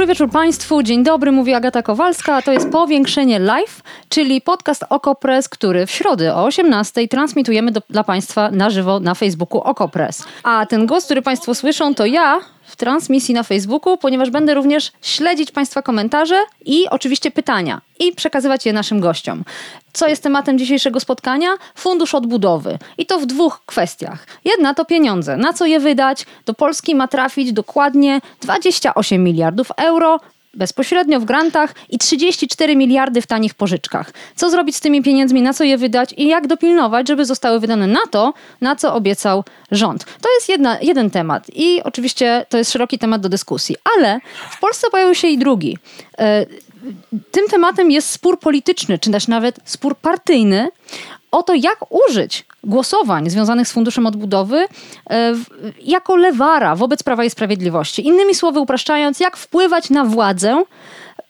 Dobry wieczór Państwu, dzień dobry, mówi Agata Kowalska, a to jest Powiększenie Live, czyli podcast Okopres, który w środę o 18 transmitujemy do, dla Państwa na żywo na Facebooku Okopres. A ten głos, który Państwo słyszą, to ja, transmisji na Facebooku, ponieważ będę również śledzić Państwa komentarze i oczywiście pytania i przekazywać je naszym gościom. Co jest tematem dzisiejszego spotkania? Fundusz odbudowy. I to w dwóch kwestiach. Jedna to pieniądze. Na co je wydać? Do Polski ma trafić dokładnie 28 miliardów euro bezpośrednio w grantach i 34 miliardy w tanich pożyczkach. Co zrobić z tymi pieniędzmi, na co je wydać i jak dopilnować, żeby zostały wydane na to, na co obiecał rząd. To jest jedna, jeden temat i oczywiście to jest szeroki temat do dyskusji, ale w Polsce pojawił się i drugi. E, tym tematem jest spór polityczny, czy też nawet spór partyjny o to, jak użyć głosowań związanych z Funduszem Odbudowy e, jako lewara wobec Prawa i Sprawiedliwości. Innymi słowy, upraszczając, jak wpływać na władzę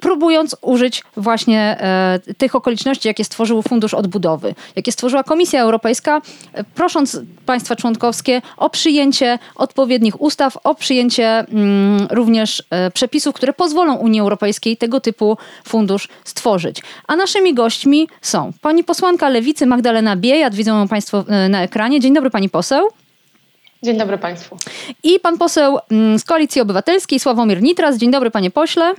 próbując użyć właśnie e, tych okoliczności, jakie stworzył Fundusz Odbudowy, jakie stworzyła Komisja Europejska, e, prosząc państwa członkowskie o przyjęcie odpowiednich ustaw, o przyjęcie mm, również e, przepisów, które pozwolą Unii Europejskiej tego typu fundusz stworzyć. A naszymi gośćmi są pani posłanka Lewicy Magdalena Biejat, widzą ją państwo e, na ekranie. Dzień dobry pani poseł. Dzień dobry Państwu. I pan poseł mm, z Koalicji Obywatelskiej Sławomir Nitras. Dzień dobry panie pośle.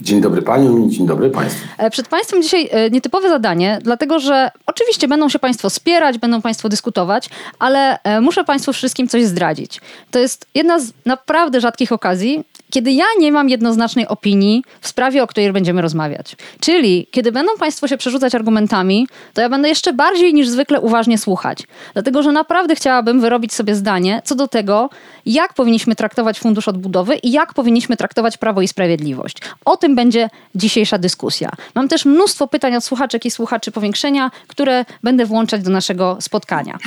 Dzień dobry Paniom i dzień dobry Państwu. E, przed Państwem dzisiaj e, nietypowe zadanie, dlatego że oczywiście będą się Państwo spierać, będą Państwo dyskutować, ale e, muszę Państwu wszystkim coś zdradzić. To jest jedna z naprawdę rzadkich okazji, kiedy ja nie mam jednoznacznej opinii w sprawie, o której będziemy rozmawiać. Czyli kiedy będą Państwo się przerzucać argumentami, to ja będę jeszcze bardziej niż zwykle uważnie słuchać. Dlatego, że naprawdę chciałabym wyrobić sobie zdanie co do tego, jak powinniśmy traktować Fundusz Odbudowy i jak powinniśmy traktować Prawo i Sprawiedliwość. O tym będzie dzisiejsza dyskusja. Mam też mnóstwo pytań od słuchaczek i słuchaczy powiększenia, które będę włączać do naszego spotkania.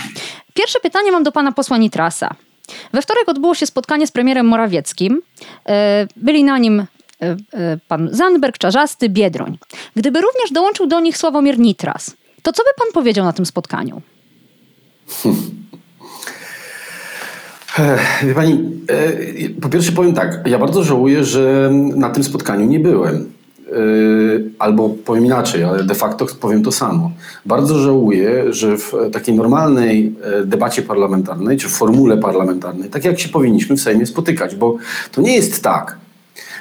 Pierwsze pytanie mam do pana posła Nitrasa. We wtorek odbyło się spotkanie z premierem Morawieckim. E, byli na nim e, e, pan Zandberg, Czarzasty, Biedroń. Gdyby również dołączył do nich Sławomir Nitras, to co by pan powiedział na tym spotkaniu? Hmm. Wie pani, po pierwsze powiem tak, ja bardzo żałuję, że na tym spotkaniu nie byłem. Albo powiem inaczej, ale de facto powiem to samo. Bardzo żałuję, że w takiej normalnej debacie parlamentarnej, czy formule parlamentarnej, tak jak się powinniśmy w Sejmie spotykać, bo to nie jest tak,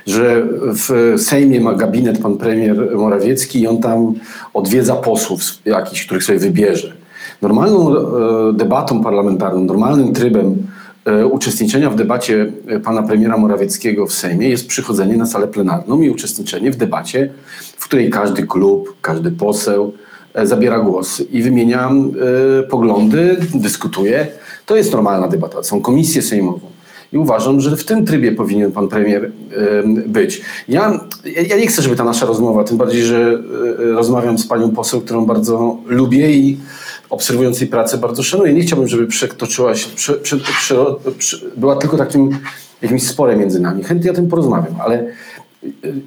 że w Sejmie ma gabinet pan premier Morawiecki i on tam odwiedza posłów jakichś, których sobie wybierze. Normalną debatą parlamentarną, normalnym trybem E, uczestniczenia w debacie e, pana premiera Morawieckiego w Sejmie jest przychodzenie na salę plenarną i uczestniczenie w debacie, w której każdy klub, każdy poseł e, zabiera głos i wymienia poglądy, dyskutuje. To jest normalna debata. Są komisje sejmowe. I uważam, że w tym trybie powinien pan premier być. Ja, ja nie chcę, żeby ta nasza rozmowa, tym bardziej, że rozmawiam z panią poseł, którą bardzo lubię i obserwując jej pracę bardzo szanuję. Nie chciałbym, żeby przetoczyła się, prze, prze, prze, była tylko takim jakimś sporem między nami. Chętnie o tym porozmawiam, ale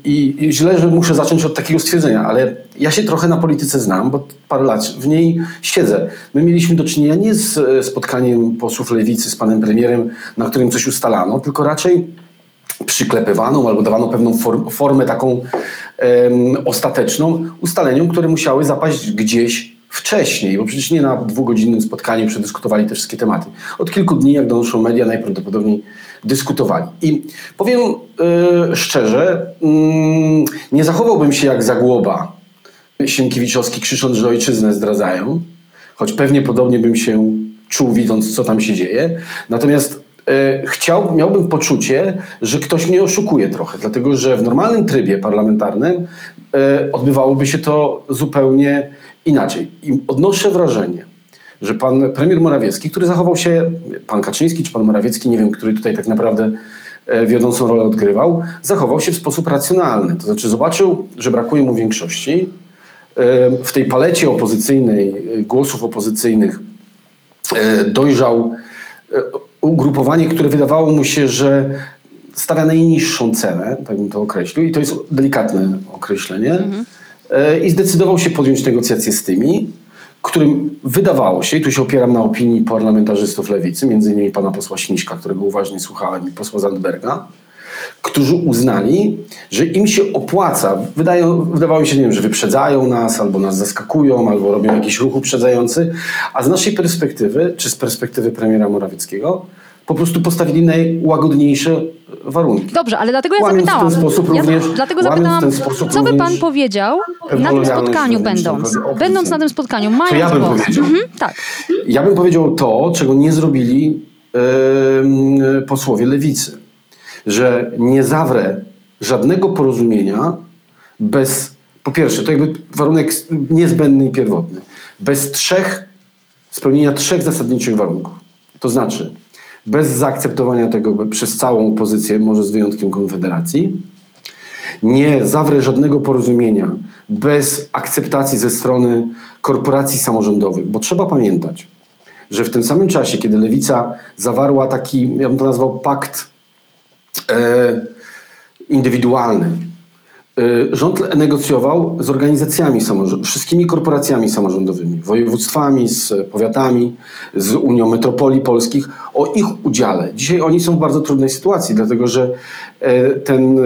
i, i, źle, że muszę zacząć od takiego stwierdzenia, ale ja się trochę na polityce znam, bo parę lat w niej siedzę. My mieliśmy do czynienia nie z e, spotkaniem posłów lewicy z panem premierem, na którym coś ustalano, tylko raczej przyklepywaną albo dawano pewną formę taką ostateczną ustaleniom, które musiały zapaść gdzieś wcześniej, bo przecież nie na dwugodzinnym spotkaniu przedyskutowali te wszystkie tematy. Od kilku dni, jak donoszą media, najprawdopodobniej dyskutowali. I powiem yy, szczerze, yy, nie zachowałbym się jak Zagłoba Sienkiewiczowski krzycząc, że ojczyznę zdradzają, choć pewnie podobnie bym się czuł widząc, co tam się dzieje. Natomiast yy, chciał, miałbym poczucie, że ktoś mnie oszukuje trochę, dlatego że w normalnym trybie parlamentarnym y, odbywałoby się to zupełnie inaczej. Odnoszę wrażenie, że pan premier Morawiecki, który zachował się, pan Kaczyński czy pan Morawiecki, nie wiem, który tutaj tak naprawdę e, wiodącą rolę odgrywał, zachował się w sposób racjonalny. To znaczy zobaczył, że brakuje mu większości, w tej palecie opozycyjnej, głosów opozycyjnych dojrzał ugrupowanie, które wydawało mu się, że stawia najniższą cenę, tak bym to określił, i to jest delikatne określenie, mhm. I zdecydował się podjąć negocjacje z tymi, którym wydawało się, i tu się opieram na opinii parlamentarzystów lewicy, między innymi pana posła Śmiszka, którego uważnie słuchałem, i posła Zandberga, którzy uznali, że im się opłaca, wydają, wydawało się, nie wiem, że wyprzedzają nas, albo nas zaskakują, albo robią jakiś ruch uprzedzający, a z naszej perspektywy, czy z perspektywy premiera Morawieckiego, po prostu postawili najłagodniejsze warunki. Dobrze, ale dlatego ja łamiąc zapytałam. W ten sposób ja również, dlatego zapytałam, co by pan powiedział na tym spotkaniu będąc? Będąc na tym spotkaniu, mając Co ja bym głos. powiedział? Mhm, tak. Ja bym powiedział to, czego nie zrobili yy, posłowie lewicy. Że nie zawrę żadnego porozumienia bez, po pierwsze, to jakby warunek niezbędny i pierwotny, bez trzech, spełnienia trzech zasadniczych warunków. To znaczy, bez zaakceptowania tego przez całą opozycję, może z wyjątkiem Konfederacji. Nie zawrę żadnego porozumienia bez akceptacji ze strony korporacji samorządowych, bo trzeba pamiętać, że w tym samym czasie, kiedy Lewica zawarła taki, ja bym to nazwał pakt e, indywidualny, rząd negocjował z organizacjami samorządowymi, wszystkimi korporacjami samorządowymi, województwami, z powiatami, z Unią Metropolii Polskich o ich udziale. Dzisiaj oni są w bardzo trudnej sytuacji, dlatego że e, ten,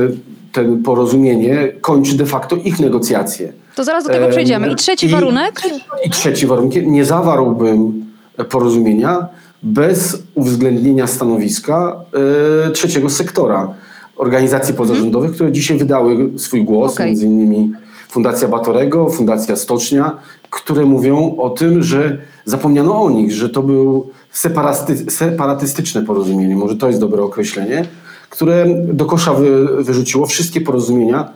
ten porozumienie kończy de facto ich negocjacje. To zaraz do tego przejdziemy. I trzeci I, warunek? I trzeci warunek. Nie zawarłbym porozumienia bez uwzględnienia stanowiska y, trzeciego sektora organizacji pozarządowych, które dzisiaj wydały swój głos, okay. między innymi Fundacja Batorego, Fundacja Stocznia, które mówią o tym, że zapomniano o nich, że to był separatystyczne porozumienie, może to jest dobre określenie, które do kosza wy, wyrzuciło wszystkie porozumienia,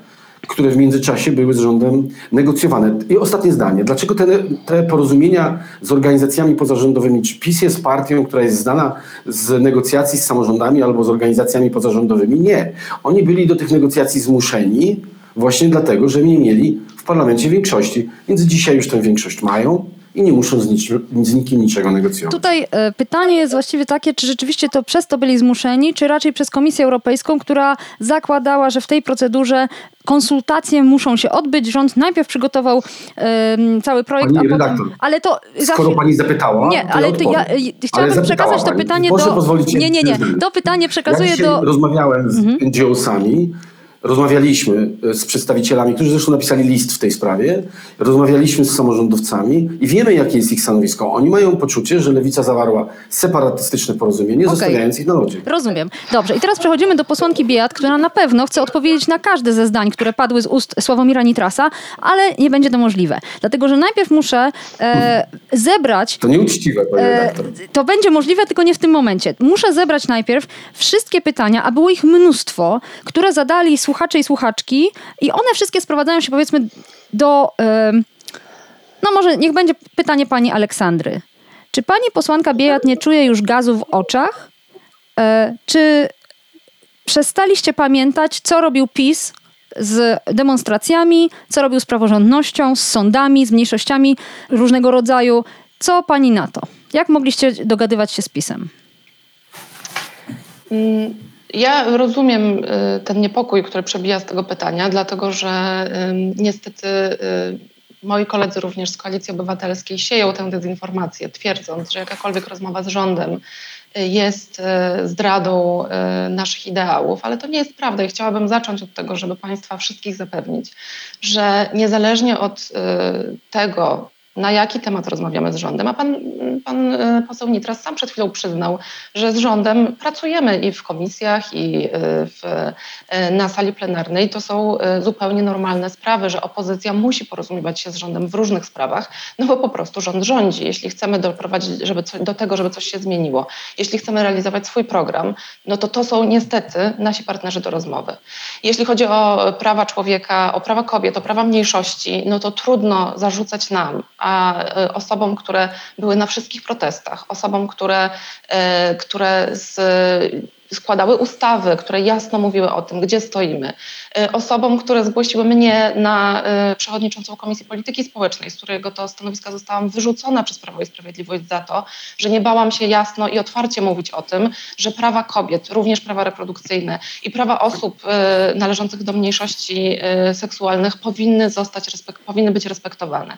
które w międzyczasie były z rządem negocjowane. I ostatnie zdanie. Dlaczego te, te porozumienia z organizacjami pozarządowymi, czy PiS jest partią, która jest znana z negocjacji z samorządami albo z organizacjami pozarządowymi? Nie. Oni byli do tych negocjacji zmuszeni właśnie dlatego, że nie mieli w parlamencie większości. Więc dzisiaj już tę większość mają i nie muszą z, nic, z nikim niczego negocjować. Tutaj e, pytanie jest właściwie takie, czy rzeczywiście to przez to byli zmuszeni, czy raczej przez Komisję Europejską, która zakładała, że w tej procedurze konsultacje muszą się odbyć. Rząd najpierw przygotował cały projekt, pani a potem... Ale to... Skoro pani zapytała, Nie, ale to ja, chciałabym przekazać to pytanie do... Nie, nie, nie. To pytanie przekazuję ja do... rozmawiałem z mhm. NGO-sami, Rozmawialiśmy e, z przedstawicielami, którzy zresztą napisali list w tej sprawie. Rozmawialiśmy z samorządowcami i wiemy, jakie jest ich stanowisko. Oni mają poczucie, że lewica zawarła separatystyczne porozumienie, okay. zostawiając ich na lodzie. Rozumiem. Dobrze. I teraz przechodzimy do posłanki Biat, która na pewno chce odpowiedzieć na każde ze zdań, które padły z ust Sławomira Nitrasa, ale nie będzie to możliwe. Dlatego, że najpierw muszę e, zebrać. To nieuczciwe, panie e, To będzie możliwe, tylko nie w tym momencie. Muszę zebrać najpierw wszystkie pytania, a było ich mnóstwo, które zadali słuchacze słuchacze i słuchaczki i one wszystkie sprowadzają się powiedzmy do... no może niech będzie pytanie pani Aleksandry. Czy pani posłanka Biejat nie czuje już gazu w oczach? E, czy przestaliście pamiętać, co robił PiS z demonstracjami, co robił z praworządnością, z sądami, z mniejszościami różnego rodzaju? Co pani na to? Jak mogliście dogadywać się z PiSem? Mm, ja rozumiem y, ten niepokój, który przebija z tego pytania, dlatego że niestety y, moi koledzy również z Koalicji Obywatelskiej sieją tę dezinformację, twierdząc, że jakakolwiek rozmowa z rządem y, jest zdradą naszych ideałów, ale to nie jest prawda i chciałabym zacząć od tego, żeby Państwa wszystkich zapewnić, że niezależnie od tego, na jaki temat rozmawiamy z rządem. A pan, pan e, poseł Nitras sam przed chwilą przyznał, że z rządem pracujemy i w komisjach, i e, w, e, na sali plenarnej. To są zupełnie normalne sprawy, że opozycja musi porozumiewać się z rządem w różnych sprawach, no bo po prostu rząd rządzi. Jeśli chcemy doprowadzić żeby do tego, żeby coś się zmieniło, jeśli chcemy realizować swój program, no to to są niestety nasi partnerzy do rozmowy. Jeśli chodzi o prawa człowieka, o prawa kobiet, o prawa mniejszości, no to trudno zarzucać nam, a osobom, które były na wszystkich protestach, osobom, które, e, które z składały ustawy, które jasno mówiły o tym, gdzie stoimy. Y, osobom, które zgłosiły mnie na y, przewodniczącą Komisji Polityki Społecznej, z którego to stanowiska zostałam wyrzucona przez Prawo i Sprawiedliwość za to, że nie bałam się jasno i otwarcie mówić o tym, że prawa kobiet, również prawa reprodukcyjne i prawa osób y, należących do mniejszości seksualnych powinny zostać, powinny być respektowane.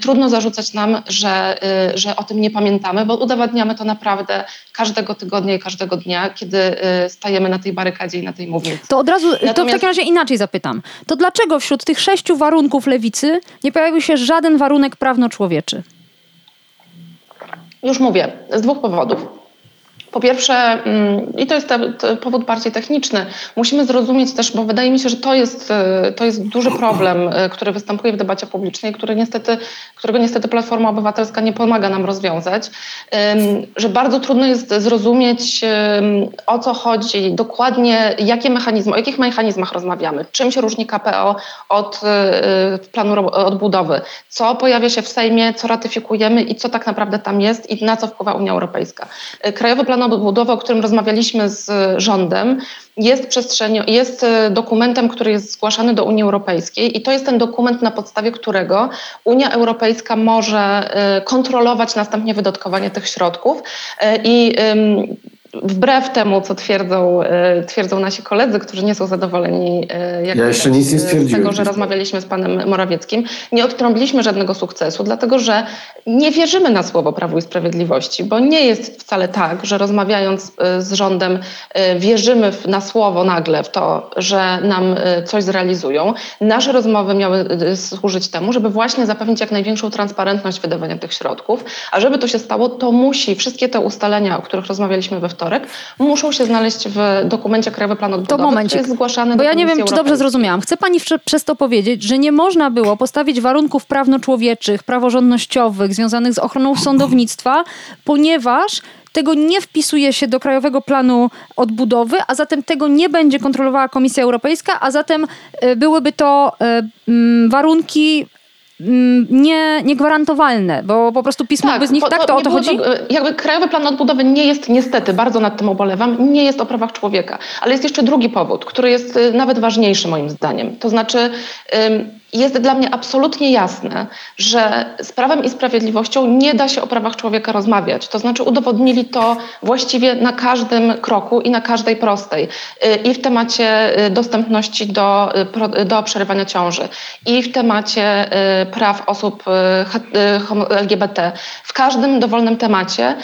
Trudno zarzucać nam, że, że o tym nie pamiętamy, bo udowadniamy to naprawdę każdego tygodnia i każdego dnia, kiedy stajemy na tej barykadzie i na tej mównicy. To od razu, Natomiast... to w takim razie inaczej zapytam. To dlaczego wśród tych sześciu warunków lewicy nie pojawił się żaden warunek prawno-człowieczy? Już mówię, z dwóch powodów. Po pierwsze, mm, i to jest powód bardziej techniczny, musimy zrozumieć też, bo wydaje mi się, że to jest, e, to jest duży problem, e, który występuje w debacie publicznej, który niestety, którego niestety Platforma Obywatelska nie pomaga nam rozwiązać, że bardzo trudno jest zrozumieć, o co chodzi, dokładnie jakie mechanizmy, o jakich mechanizmach rozmawiamy, czym się różni KPO od e, planu odbudowy, co pojawia się w Sejmie, co ratyfikujemy i co tak naprawdę tam jest i na co wpływa Unia Europejska. Krajowy Plan plan odbudowy, o którym rozmawialiśmy z rządem, jest przestrzenią, jest e, dokumentem, który jest zgłaszany do Unii Europejskiej i to jest ten dokument, na podstawie którego Unia Europejska może e, kontrolować następnie wydatkowanie tych środków. E, i wbrew temu, co twierdzą, e, twierdzą nasi koledzy, którzy nie są zadowoleni e, jak ja jeszcze nic nie z tego, że rozmawialiśmy z panem Morawieckim, nie odtrąbiliśmy żadnego sukcesu, dlatego że nie wierzymy na słowo Prawu i Sprawiedliwości, bo nie jest wcale tak, że rozmawiając e, z rządem wierzymy na słowo nagle w to, że nam coś zrealizują. Nasze rozmowy miały służyć temu, żeby właśnie zapewnić jak największą transparentność wydawania tych środków, a żeby to się stało, to musi wszystkie te ustalenia, o których rozmawialiśmy we wtorek, wtorek, muszą się znaleźć w dokumencie Krajowy Plan Odbudowy, to momencik, jest zgłaszany Bo ja nie wiem, czy dobrze zrozumiałam. Chce Pani przez to powiedzieć, że nie można było postawić warunków prawno-człowieczych, praworządnościowych, związanych z ochroną sądownictwa, ponieważ tego nie wpisuje się do Krajowego Planu Odbudowy, a zatem tego nie będzie kontrolowała Komisja Europejska, a zatem e, byłyby to e, warunki nie, niegwarantowalne, bo po prostu pismo tak, z nich, tak? To, o to chodzi? To, jakby Krajowy Plan Odbudowy nie jest, niestety, bardzo nad tym obolewam, nie jest o prawach człowieka. Ale jest jeszcze drugi powód, który jest y, nawet ważniejszy moim zdaniem. To znaczy jest dla mnie absolutnie jasne, że z Prawem i Sprawiedliwością nie da się o prawach człowieka rozmawiać. To znaczy udowodnili to właściwie na każdym kroku i na każdej prostej. Y, I w temacie y, dostępności do, y, do przerywania ciąży, i w temacie praw osób LGBT. W każdym dowolnym temacie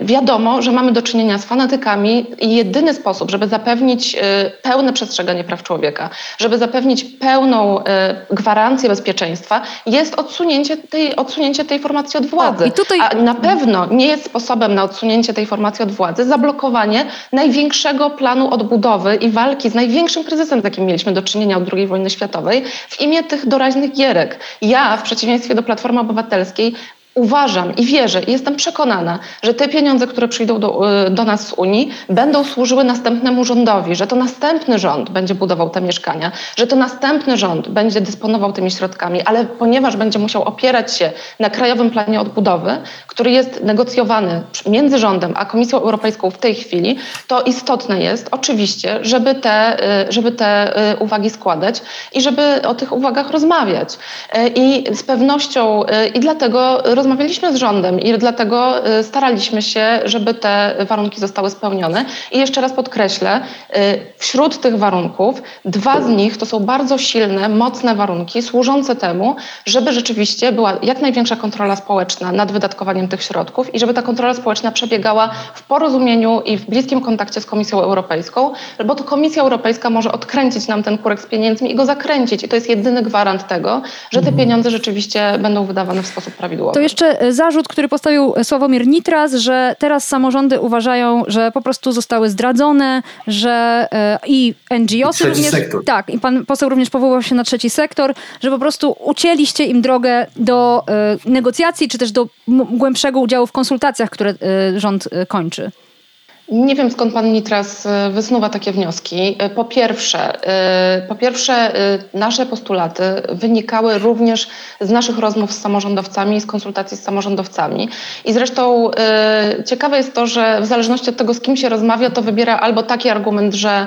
wiadomo, że mamy do czynienia z fanatykami i jedyny sposób, żeby zapewnić pełne przestrzeganie praw człowieka, żeby zapewnić pełną gwarancję gwarancję bezpieczeństwa jest odsunięcie tej, odsunięcie tej formacji od władzy. O, tutaj... A na pewno nie jest sposobem na odsunięcie tej formacji od władzy zablokowanie największego planu odbudowy i walki z największym kryzysem, z jakim mieliśmy do czynienia od II wojny światowej, w imię tych doraźnych gierek. Ja, w przeciwieństwie do Platformy Obywatelskiej, Uważam i wierzę i jestem przekonana, że te pieniądze, które przyjdą do, y, do, nas z Unii, będą służyły następnemu rządowi, że to następny rząd będzie budował te mieszkania, że to następny rząd będzie dysponował tymi środkami, ale ponieważ będzie musiał opierać się na Krajowym Planie Odbudowy, który jest negocjowany między rządem a Komisją Europejską w tej chwili, to istotne jest oczywiście, żeby te, y, żeby te y, uwagi składać i żeby o tych uwagach rozmawiać. I z pewnością, i dlatego rozmawialiśmy z rządem i dlatego y, staraliśmy się, żeby te warunki zostały spełnione. I jeszcze raz podkreślę, y, wśród tych warunków dwa z nich to są bardzo silne, mocne warunki służące temu, żeby rzeczywiście była jak największa kontrola społeczna nad wydatkowaniem tych środków i żeby ta kontrola społeczna przebiegała w porozumieniu i w bliskim kontakcie z Komisją Europejską, bo to Komisja Europejska może odkręcić nam ten kurek z pieniędzmi i go zakręcić. I to jest jedyny gwarant tego, że te mhm. pieniądze rzeczywiście będą wydawane w sposób prawidłowy. Jeszcze e, zarzut, który postawił Sławomir Nitras, że teraz samorządy uważają, że po prostu zostały zdradzone, że e, i NGOs również. Sektor. Tak, i pan poseł również powołał się na trzeci sektor, że po prostu ucięliście im drogę do e, negocjacji, czy też do głębszego udziału w konsultacjach, które rząd kończy. Nie wiem skąd pan Nitras e, wysnuwa takie wnioski. E, po pierwsze, e, po pierwsze, nasze postulaty wynikały również z naszych rozmów z samorządowcami z konsultacji z samorządowcami. I zresztą ciekawe jest to, że w zależności od tego, z kim się rozmawia, to wybiera albo taki argument, że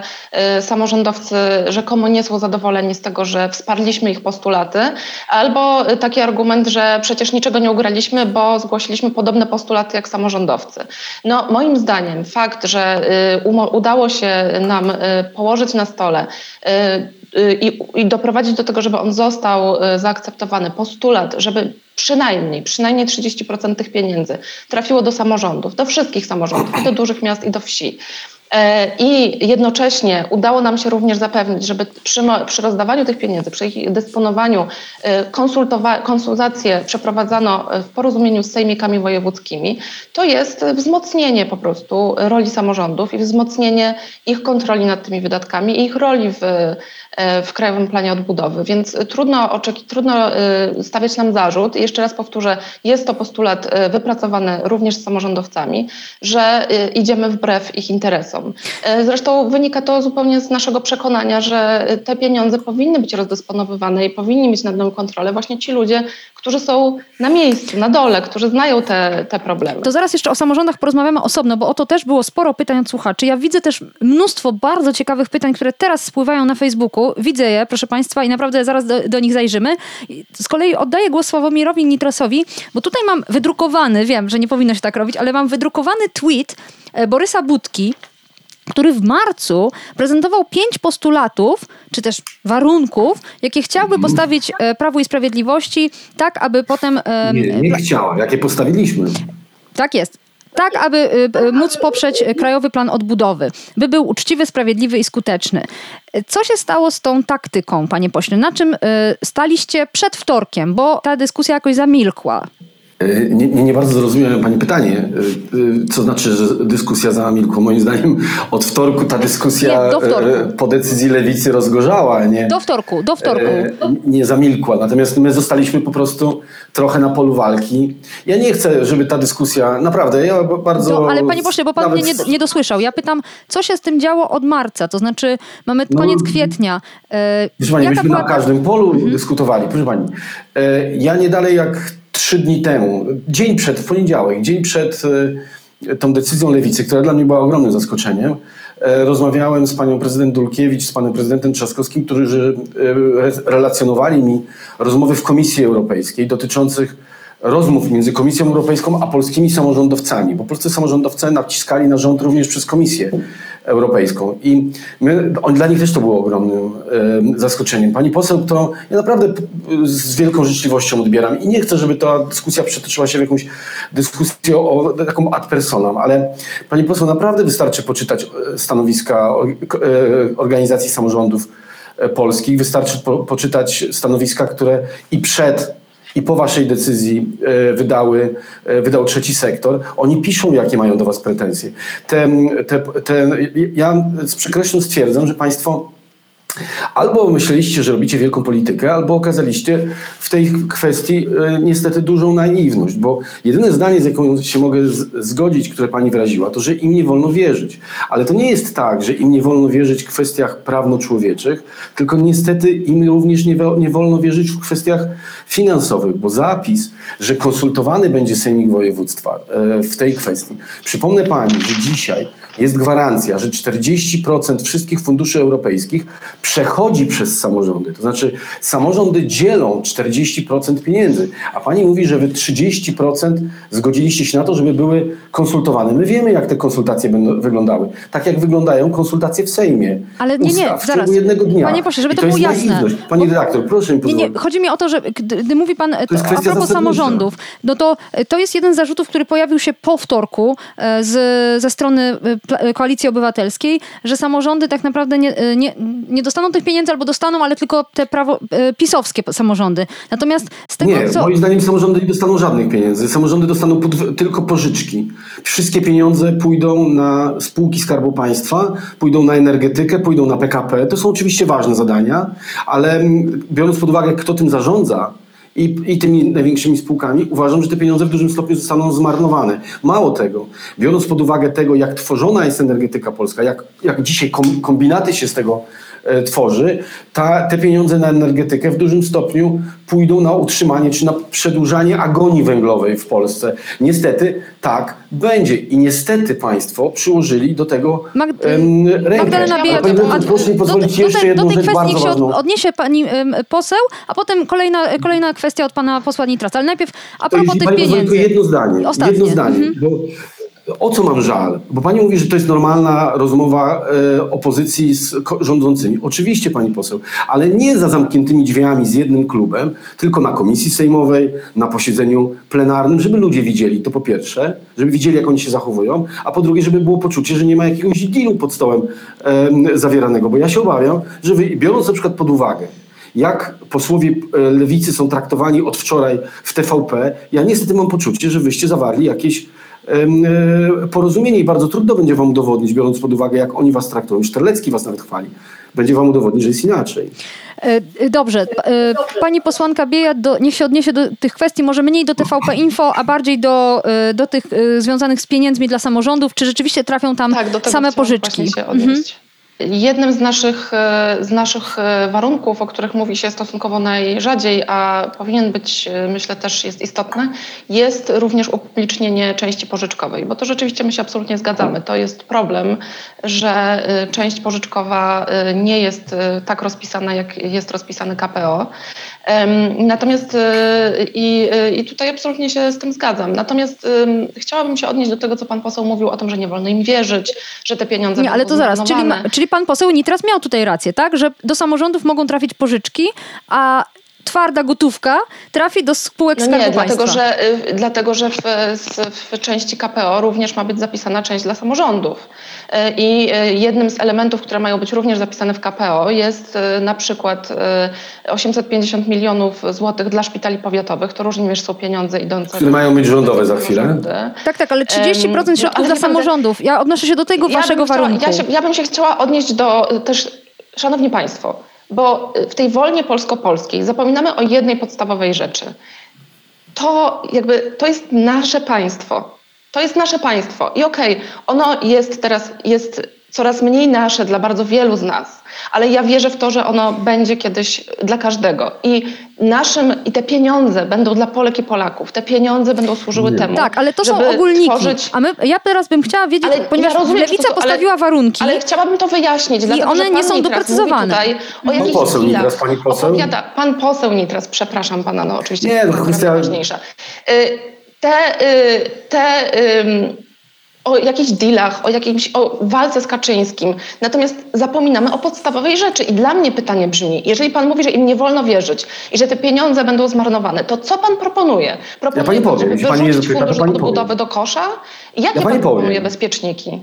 samorządowcy rzekomo nie są zadowoleni z tego, że wsparliśmy ich postulaty, albo taki argument, że przecież niczego nie ugraliśmy, bo zgłosiliśmy podobne postulaty jak samorządowcy. No, moim zdaniem fakt, fakt, że y, udało się nam y, położyć na stole y, i, i doprowadzić do tego, żeby on został zaakceptowany, postulat, żeby przynajmniej, przynajmniej 30% tych pieniędzy trafiło do samorządów, do wszystkich samorządów, i do dużych miast, i do wsi. E, I jednocześnie udało nam się również zapewnić, żeby przy, przy rozdawaniu tych pieniędzy, przy ich dysponowaniu, e, konsultacje przeprowadzano w porozumieniu z sejmikami wojewódzkimi. To jest wzmocnienie po prostu roli samorządów i wzmocnienie ich kontroli nad tymi wydatkami i ich roli w E, w Krajowym Planie Odbudowy, więc trudno, trudno e, stawiać nam zarzut. Jeszcze raz powtórzę, jest to postulat e, wypracowany również z samorządowcami, że idziemy wbrew ich interesom. Zresztą wynika to zupełnie z naszego przekonania, że te pieniądze powinny być rozdysponowywane i powinni mieć nad nami kontrolę właśnie ci ludzie, którzy są na miejscu, na dole, którzy znają te, te problemy. To zaraz jeszcze o samorządach porozmawiamy osobno, bo o to też było sporo pytań od słuchaczy. Ja widzę też mnóstwo bardzo ciekawych pytań, które teraz spływają na Facebooku. Widzę je, proszę Państwa, i naprawdę zaraz do, do nich zajrzymy. Z kolei oddaję głos Sławomirowi Nitrosowi, bo tutaj mam wydrukowany, wiem, że nie powinno się tak robić, ale mam wydrukowany tweet e, Borysa Budki, który w marcu prezentował pięć postulatów, czy też warunków, jakie chciałby postawić e, Prawu i Sprawiedliwości, tak aby potem... Nie, nie jakie postawiliśmy. Tak jest. Tak, aby y, móc poprzeć Krajowy Plan Odbudowy, by był uczciwy, sprawiedliwy i skuteczny. Co się stało z tą taktyką, panie pośle? Na czym staliście przed wtorkiem? Bo ta dyskusja jakoś zamilkła. E, nie, nie, nie, bardzo zrozumiałem Pani pytanie, e, e, co znaczy, że dyskusja zamilkła. Moim zdaniem od wtorku ta dyskusja nie, po decyzji lewicy rozgorzała. Nie, do wtorku, do wtorku. Nie zamilkła. Natomiast my zostaliśmy po prostu trochę na polu walki. Ja nie chcę, żeby ta dyskusja, naprawdę, ja bardzo... Do, ale Panie Pośle, bo Pan nawet... mnie nie, nie dosłyszał. Ja pytam, co się z tym działo od marca? To znaczy, mamy no, koniec kwietnia. Proszę Pani, myśmy była... na każdym polu mhm. dyskutowali. Proszę Pani, ja nie dalej jak trzy dni temu, dzień przed, w poniedziałek, dzień przed e, tą decyzją lewicy, która dla mnie była ogromnym zaskoczeniem, e, rozmawiałem z panią prezydent Dulkiewicz, z panem prezydentem Trzaskowskim, którzy e, relacjonowali mi rozmowy w Komisji Europejskiej dotyczących rozmów między Komisją Europejską a polskimi samorządowcami, bo polscy samorządowcy naciskali na rząd również przez Komisję Europejską. I my, on, dla nich też to było ogromnym e, zaskoczeniem. Pani poseł, to ja naprawdę z wielką życzliwością odbieram i nie chcę, żeby ta dyskusja przetoczyła się w jakąś dyskusję o taką ad personam, ale pani poseł, naprawdę wystarczy poczytać stanowiska organizacji samorządów polskich, wystarczy po, poczytać stanowiska, które i przed i po waszej decyzji e, wydały, e, wydał trzeci sektor, oni piszą, jakie mają do was pretensje. Te, te, te, ja z przykrością stwierdzam, że państwo Albo myśleliście, że robicie wielką politykę, albo okazaliście w tej kwestii e, niestety dużą naiwność, bo jedyne zdanie, z jaką się mogę zgodzić, które pani wyraziła, to, że im nie wolno wierzyć. Ale to nie jest tak, że im nie wolno wierzyć w kwestiach prawno-człowieczych, tylko niestety im również nie, nie wolno wierzyć w kwestiach finansowych, bo zapis, że konsultowany będzie Sejmik Województwa e, w tej kwestii. Przypomnę pani, że dzisiaj jest gwarancja, że 40% wszystkich funduszy europejskich przechodzi przez samorządy. To znaczy samorządy dzielą 40% pieniędzy, a pani mówi, że wy 30% zgodziliście się na to, żeby były konsultowane. My wiemy, jak te konsultacje będą wyglądały. Tak jak wyglądają konsultacje w Sejmie. Ale nie, nie, w zaraz. jednego dnia. Panie pośle, żeby to, to było jasne. Pani redaktor, proszę mi pozwolić. Nie, nie, chodzi mi o to, że gdy mówi pan to a propos samorządów, no to to jest jeden z zarzutów, który pojawił się po wtorku e, z, ze strony e, Koalicji Obywatelskiej, że samorządy tak naprawdę nie, e, nie, nie dostaną tych pieniędzy albo dostaną, ale tylko te prawo, e, pisowskie samorządy. Natomiast z tego, nie, co... moim zdaniem samorządy nie dostaną żadnych pieniędzy. Samorządy dostaną pod, tylko pożyczki. Wszystkie pieniądze pójdą na spółki Skarbu Państwa, pójdą na energetykę, pójdą na PKP. To są oczywiście ważne zadania, ale biorąc pod uwagę, kto tym zarządza, i, i tymi największymi spółkami, uważam, że te pieniądze w dużym stopniu zostaną zmarnowane. Mało tego, biorąc pod uwagę tego, jak tworzona jest energetyka polska, jak, jak dzisiaj kombinaty się z tego tworzy, ta, te pieniądze na energetykę w dużym stopniu pójdą na utrzymanie czy na przedłużanie agonii węglowej w Polsce. Niestety tak będzie i niestety państwo przyłożyli do tego um, rękę. Magdalena Biejat, proszę mi pozwolić do, jeszcze jedną do tej rzecz bardzo się ważną. odniesie pani um, poseł, a potem kolejna, kolejna kwestia od pana posła Nitras. Ale najpierw a propos tych pieniędzy. Tylko jedno zdanie. Ostatnie. Jedno zdanie. Mhm. Bo o co mam żal? Bo pani mówi, że to jest normalna rozmowa e, opozycji z rządzącymi. Oczywiście, pani poseł, ale nie za zamkniętymi drzwiami z jednym klubem, tylko na komisji sejmowej, na posiedzeniu plenarnym, żeby ludzie widzieli to po pierwsze, żeby widzieli, jak oni się zachowują, a po drugie, żeby było poczucie, że nie ma jakiegoś dealu pod stołem e, zawieranego. Bo ja się obawiam, że wy, biorąc na przykład pod uwagę, jak posłowie e, lewicy są traktowani od wczoraj w TVP, ja niestety mam poczucie, że wyście zawarli jakieś porozumienie i bardzo trudno będzie wam udowodnić, biorąc pod uwagę, jak oni was traktują. Szterlecki was nawet chwali. Będzie wam udowodnić, że jest inaczej. E, e, dobrze. Pani posłanka Bieja do, niech się odniesie do tych kwestii, może mniej do TVP Info, a bardziej do, do tych związanych z pieniędzmi dla samorządów. Czy rzeczywiście trafią tam tak, same pożyczki? Się mhm. Jednym z naszych, e, z naszych e, warunków, o których mówi się stosunkowo najrzadziej, a powinien być, e, myślę, też jest istotne, jest również upublicznienie części pożyczkowej, bo to rzeczywiście my się absolutnie zgadzamy. To jest problem, że część pożyczkowa nie jest tak rozpisana, jak jest rozpisany KPO. Natomiast i, i tutaj absolutnie się z tym zgadzam. Natomiast chciałabym się odnieść do tego, co pan poseł mówił o tym, że nie wolno im wierzyć, że te pieniądze Nie, ale to zaraz, czyli, czyli pan poseł Nitras miał tutaj rację, tak? Że do samorządów mogą trafić pożyczki, a twarda gotówka trafi do spółek no Skarbu nie, dlatego że, y, dlatego, że w, w, części KPO również ma być zapisana część dla samorządów. Y, I y, jednym z elementów, które mają być również zapisane w KPO jest na przykład 850 milionów złotych dla szpitali powiatowych. To również są pieniądze idące... Które mają być rządowe za chwilę. Tak, tak, ale 30% no, środków dla samorządów. Ja odnoszę się do tego ja waszego chciała, warunku. Ja, się, ja bym się chciała odnieść do też... Szanowni Państwo, bo w tej wolnie polsko-polskiej zapominamy o jednej podstawowej rzeczy. To jakby to jest nasze państwo. To jest nasze państwo. I okej, okay, ono jest teraz, jest coraz mniej nasze dla bardzo wielu z nas, ale ja wierzę w to, że ono będzie kiedyś dla każdego. I naszym, i te pieniądze będą dla Polek i Polaków. Te pieniądze będą służyły Nie. temu. Tak, ale to są ogólniki. Tworzyć... A my, ja teraz bym chciała wiedzieć, ale ponieważ ja rozumiem, Lewica to, postawiła ale, warunki. Ale chciałabym to wyjaśnić. I one nie są doprecyzowane. Tutaj o pan poseł Nitras, pani poseł? Opowiada, pan poseł Nitras, przepraszam pana, no oczywiście. Nie, to kwestia... ważniejsza. Y, te, y, te o jakichś dealach, o jakimś o walce z Kaczyńskim. Natomiast zapominamy o podstawowej rzeczy. I dla mnie pytanie brzmi, jeżeli pan mówi, że im nie wolno wierzyć i że te pieniądze będą zmarnowane, to co pan proponuje? Proponuje ja pani powiem, żeby wyrzucić fundusz odbudowy do kosza? Jakie ja pan proponuje powiem. bezpieczniki?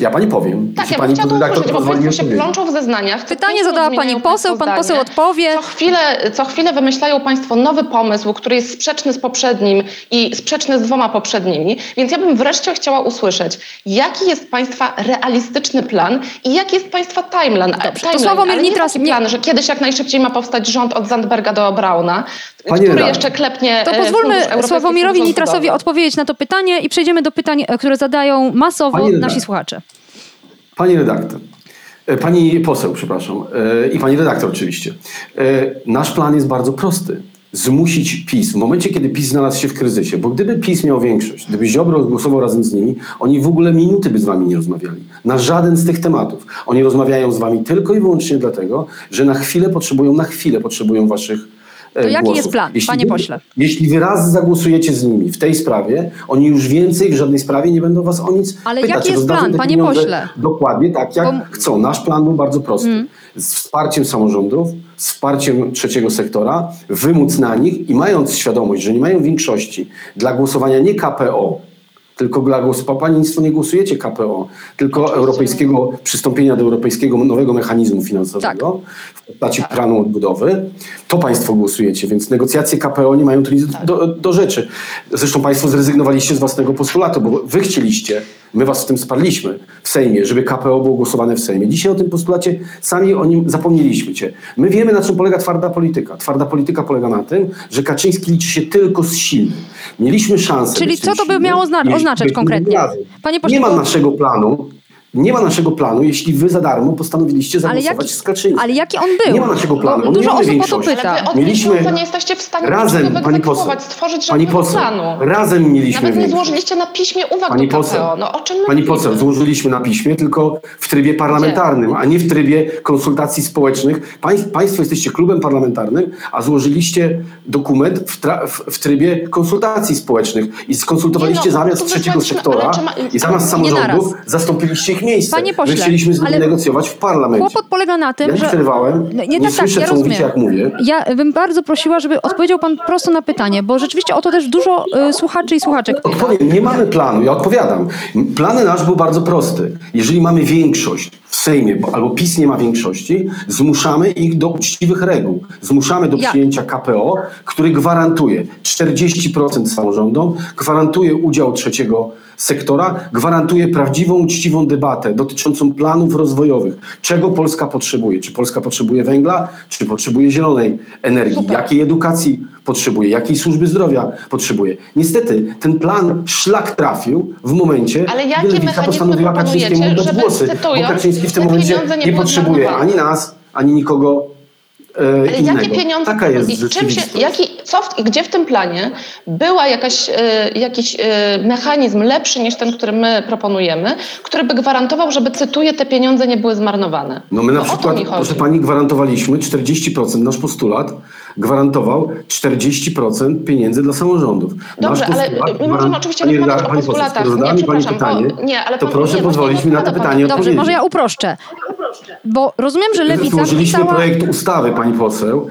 Ja pani powiem. Tak, ja pani chciałabym usłyszeć, bo Państwo się plączą w zeznaniach. Pytanie zadała Pani poseł, Pan poseł odpowie. Co chwilę, co chwilę wymyślają Państwo nowy pomysł, który jest sprzeczny z poprzednim i sprzeczny z dwoma poprzednimi, więc ja bym wreszcie chciała usłyszeć, jaki jest Państwa realistyczny plan i jaki jest Państwa timeline. Dobrze, timeline. to Sławomir Nitras... Nie plan, że kiedyś jak najszybciej ma powstać rząd od Zandberga do Brauna, Pani który jeszcze klepnie To e, pozwólmy Sławomirowi Nitrasowi odpowiedzieć na to pytanie i przejdziemy do pytań, e, które zadają masowo nasi słuchacze. Pani redaktor, e, pani poseł, przepraszam, e, i pani redaktor oczywiście. E, nasz plan jest bardzo prosty. Zmusić PiS w momencie, kiedy PiS znalazł się w kryzysie, bo gdyby PiS miał większość, gdyby Ziobro głosował razem z nimi, oni w ogóle minuty by z wami nie rozmawiali. Na żaden z tych tematów. Oni rozmawiają z wami tylko i wyłącznie dlatego, że na chwilę potrzebują, na chwilę potrzebują waszych to jaki głosów. jest plan, jeśli panie pośle? Jeśli wy raz zagłosujecie z nimi w tej sprawie, oni już więcej w żadnej sprawie nie będą was o nic Ale pytać. jaki jest plan, panie pośle? Dokładnie tak, jak Bo... chcą. Nasz plan był bardzo prosty. Hmm. Z wsparciem samorządów, z wsparciem trzeciego sektora, wymóc na nich i mając świadomość, że nie mają większości dla głosowania nie KPO, tylko dla głosu. Państwo nie głosujecie KPO, tylko Oczywiście. europejskiego przystąpienia do europejskiego nowego mechanizmu finansowego tak. w postaci tak. planu odbudowy. To Państwo głosujecie, więc negocjacje KPO nie mają tu nic tak. do, do rzeczy. Zresztą Państwo zrezygnowaliście z własnego postulatu, bo Wy chcieliście My was w tym sparliśmy w Sejmie, żeby KPO było głosowane w Sejmie. Dzisiaj o tym postulacie sami o nim zapomnieliśmy cię. My wiemy, na czym polega twarda polityka. Twarda polityka polega na tym, że Kaczyński liczy się tylko z silnym. Mieliśmy szansę. Czyli co to by miało oznaczać konkretnie? Panie pośle, nie ma naszego planu, nie ma naszego planu, jeśli wy za darmo postanowiliście zagłosować jaki, z Kaczyńskim. Ale jaki on był? Nie ma naszego planu. Dużo osób o to pyta. Ale mieliśmy nie jesteście w stanie razem, pani poseł, stworzyć pani poseł, planu. Razem mieliśmy Nawet nie złożyliście na piśmie uwag pani do poseł, No, o czym Pani poseł, złożyliśmy na piśmie, tylko w trybie parlamentarnym, Gdzie? a nie w trybie konsultacji społecznych. państwo jesteście klubem parlamentarnym, a złożyliście dokument w, w, w trybie konsultacji społecznych i skonsultowaliście no, zamiast trzeciego sektora ma, i zamiast samorządów zastąpiliście ich miejsce. Panie pośle, My chcieliśmy z nimi negocjować w parlamencie. Kłopot polega na tym, ja że... przerwałem, nie, nie, nie tak, słyszę, tak, ja co mówicie, jak mówię. Ja bym bardzo prosiła, żeby odpowiedział pan prosto na pytanie, bo rzeczywiście o to też dużo y, słuchaczy i słuchaczek Odpowiem, nie mamy planu, ja odpowiadam. Plan nasz był bardzo prosty. Jeżeli mamy większość w Sejmie, bo, albo PiS nie ma większości, zmuszamy ich do uczciwych reguł. Zmuszamy do ja. przyjęcia KPO, który gwarantuje 40% samorządom, gwarantuje udział trzeciego sektora gwarantuje prawdziwą, uczciwą debatę dotyczącą planów rozwojowych. Czego Polska potrzebuje? Czy Polska potrzebuje węgla? Czy potrzebuje zielonej energii? Super. Jakiej edukacji potrzebuje? Jakiej służby zdrowia potrzebuje? Niestety ten plan szlak trafił w momencie, Ale jakie gdy Lewica postanowiła Kaczyńskiemu oddać głosy. Bo Kaczyński w tym momencie nie, nie potrzebuje ani nas, ani nikogo Ale innego. jakie pieniądze Taka jest i czym się, jaki, co w, gdzie w tym planie była jakaś, e, jakiś e, mechanizm lepszy niż ten, który my proponujemy, który by gwarantował, żeby, cytuję, te pieniądze nie były zmarnowane? No my na no przykład, proszę pani, gwarantowaliśmy 40%, nasz postulat gwarantował 40% pieniędzy dla samorządów. Dobrze, ale my możemy oczywiście rozmawiać o postulatach. Nie, pani pytanie, bo, nie, ale to proszę nie, pozwolić mi na to pytanie Dobrze, może ja uproszczę. Bo rozumiem, że Lewica Złożyliśmy pisała... projekt ustawy, pani poseł.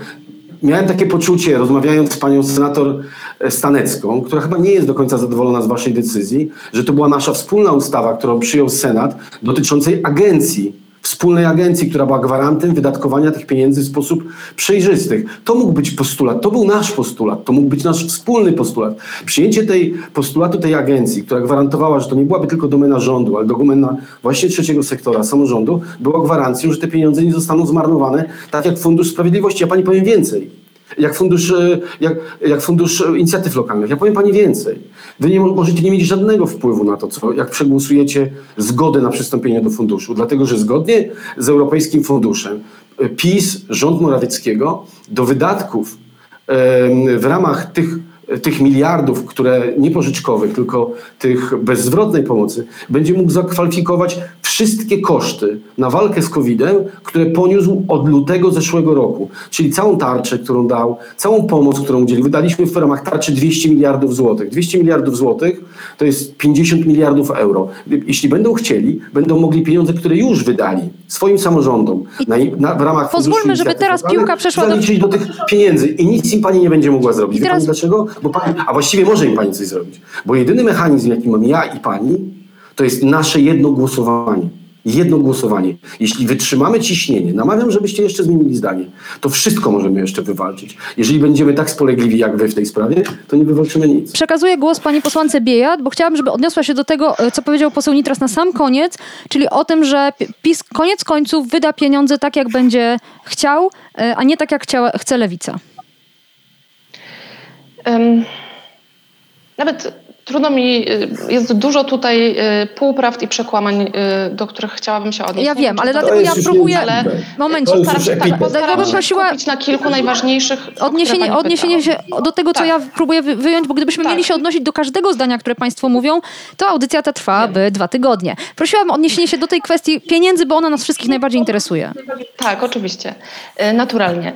Miałem takie poczucie, rozmawiając z panią senator Stanecką, która chyba nie jest do końca zadowolona z waszej decyzji, że to była nasza wspólna ustawa, którą przyjął Senat dotyczącej agencji wspólnej agencji, która była gwarantem wydatkowania tych pieniędzy w sposób przejrzysty. To mógł być postulat, to był nasz postulat, to mógł być nasz wspólny postulat. Przyjęcie tej postulatu tej agencji, która gwarantowała, że to nie byłaby tylko domena rządu, ale domena właśnie trzeciego sektora, samorządu, była gwarancją, że te pieniądze nie zostaną zmarnowane, tak jak Fundusz Sprawiedliwości. Ja pani powiem więcej jak fundusz, e, jak, jak fundusz inicjatyw lokalnych. Ja powiem Pani więcej. Wy nie możecie nie mieć żadnego wpływu na to, co, jak przegłosujecie zgodę na przystąpienie do funduszu, dlatego że zgodnie z Europejskim Funduszem e, PiS, rząd Morawieckiego do wydatków w ramach tych tych miliardów, które nie pożyczkowych, tylko tych bezzwrotnej pomocy, będzie mógł zakwalifikować wszystkie koszty na walkę z COVID-em, które poniósł od lutego zeszłego roku. Czyli całą tarczę, którą dał, całą pomoc, którą udzielił. Wydaliśmy w ramach tarczy 200 miliardów złotych. 200 miliardów złotych to jest 50 miliardów euro. Jeśli będą chcieli, będą mogli pieniądze, które już wydali swoim samorządom na, na, w ramach Pozwólmy, żeby teraz piłka przeszła do... do tych pieniędzy i nic im pani nie będzie mogła zrobić. I teraz... Wie pani dlaczego? Bo pani, a właściwie może im pani coś zrobić. Bo jedyny mechanizm, jaki mam ja i pani, to jest nasze jedno głosowanie. Jedno głosowanie. Jeśli wytrzymamy ciśnienie, namawiam, żebyście jeszcze zmienili zdanie, to wszystko możemy jeszcze wywalczyć. Jeżeli będziemy tak spolegliwi jak wy w tej sprawie, to nie wywalczymy nic. Przekazuję głos pani posłance Biejat, bo chciałabym, żeby odniosła się do tego, e, co powiedział poseł Nitras na sam koniec, czyli o tym, że PiS koniec końców wyda pieniądze tak, jak będzie chciał, e, a nie tak, jak chce Lewica. Nawet Trudno mi, y, jest dużo tutaj y, półprawd i przekłamań, y, do których chciałabym się odnieść. Ja wiem, ale dlatego ja próbuję... Ale momencie, postaram się, tak, postaram prosiła na kilku najważniejszych... Odniesienie, odniesienie się do tego, co tak. ja próbuję wyjąć, bo gdybyśmy tak. mieli się odnosić do każdego zdania, które Państwo mówią, to audycja ta trwałaby dwa tygodnie. Prosiłam o odniesienie się do tej kwestii pieniędzy, bo ona nas wszystkich najbardziej interesuje. Tak, oczywiście. Naturalnie.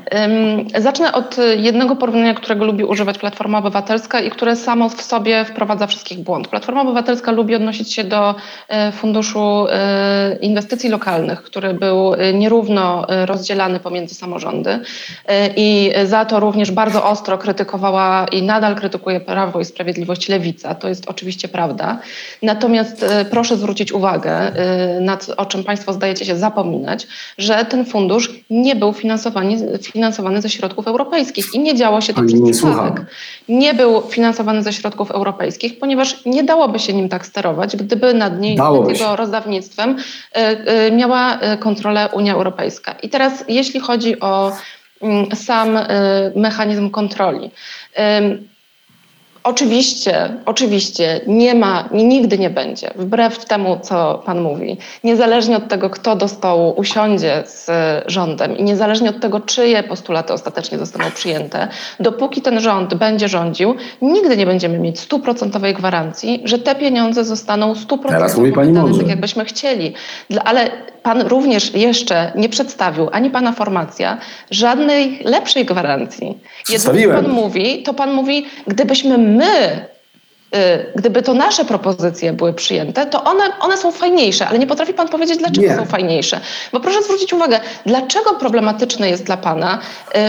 Zacznę od jednego porównania, którego lubi używać Platforma Obywatelska i które samo w sobie wprowadza wprowadza wszystkich w błąd. Platforma Obywatelska lubi odnosić się do Funduszu Inwestycji Lokalnych, który był nierówno rozdzielany pomiędzy samorządy i za to również bardzo ostro krytykowała i nadal krytykuje Prawo i Sprawiedliwość Lewica. To jest oczywiście prawda. Natomiast proszę zwrócić uwagę, na o czym Państwo zdajecie się zapominać, że ten fundusz nie był finansowany, finansowany ze środków europejskich i nie działo się to Pani przez przypadek. Nie był finansowany ze środków europejskich, ponieważ nie dałoby się nim tak sterować, gdyby nad, niej, nad jego rozdawnictwem y, y, miała y, kontrolę Unia Europejska. I teraz jeśli chodzi o mm, sam mechanizm kontroli. Oczywiście, oczywiście nie ma, nigdy nie będzie, wbrew temu, co Pan mówi, niezależnie od tego, kto do stołu usiądzie z rządem i niezależnie od tego, czyje postulaty ostatecznie zostaną przyjęte, dopóki ten rząd będzie rządził, nigdy nie będziemy mieć stuprocentowej gwarancji, że te pieniądze zostaną stuprocentowo wydane tak, jakbyśmy chcieli. Ale Pan również jeszcze nie przedstawił, ani Pana formacja, żadnej lepszej gwarancji. Jedyne, co. Pan mówi, to Pan mówi, gdybyśmy my, gdyby to nasze propozycje były przyjęte, to one, one są fajniejsze, ale nie potrafi Pan powiedzieć, dlaczego Nie. są fajniejsze. Bo proszę zwrócić uwagę, dlaczego problematyczny jest dla Pana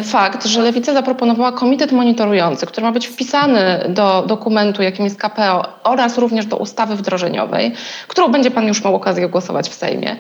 y, fakt, że Lewica zaproponowała komitet monitorujący, który ma być wpisany do dokumentu, jakim jest KPO oraz również do ustawy wdrożeniowej, którą będzie Pan już miał okazję głosować w Sejmie y,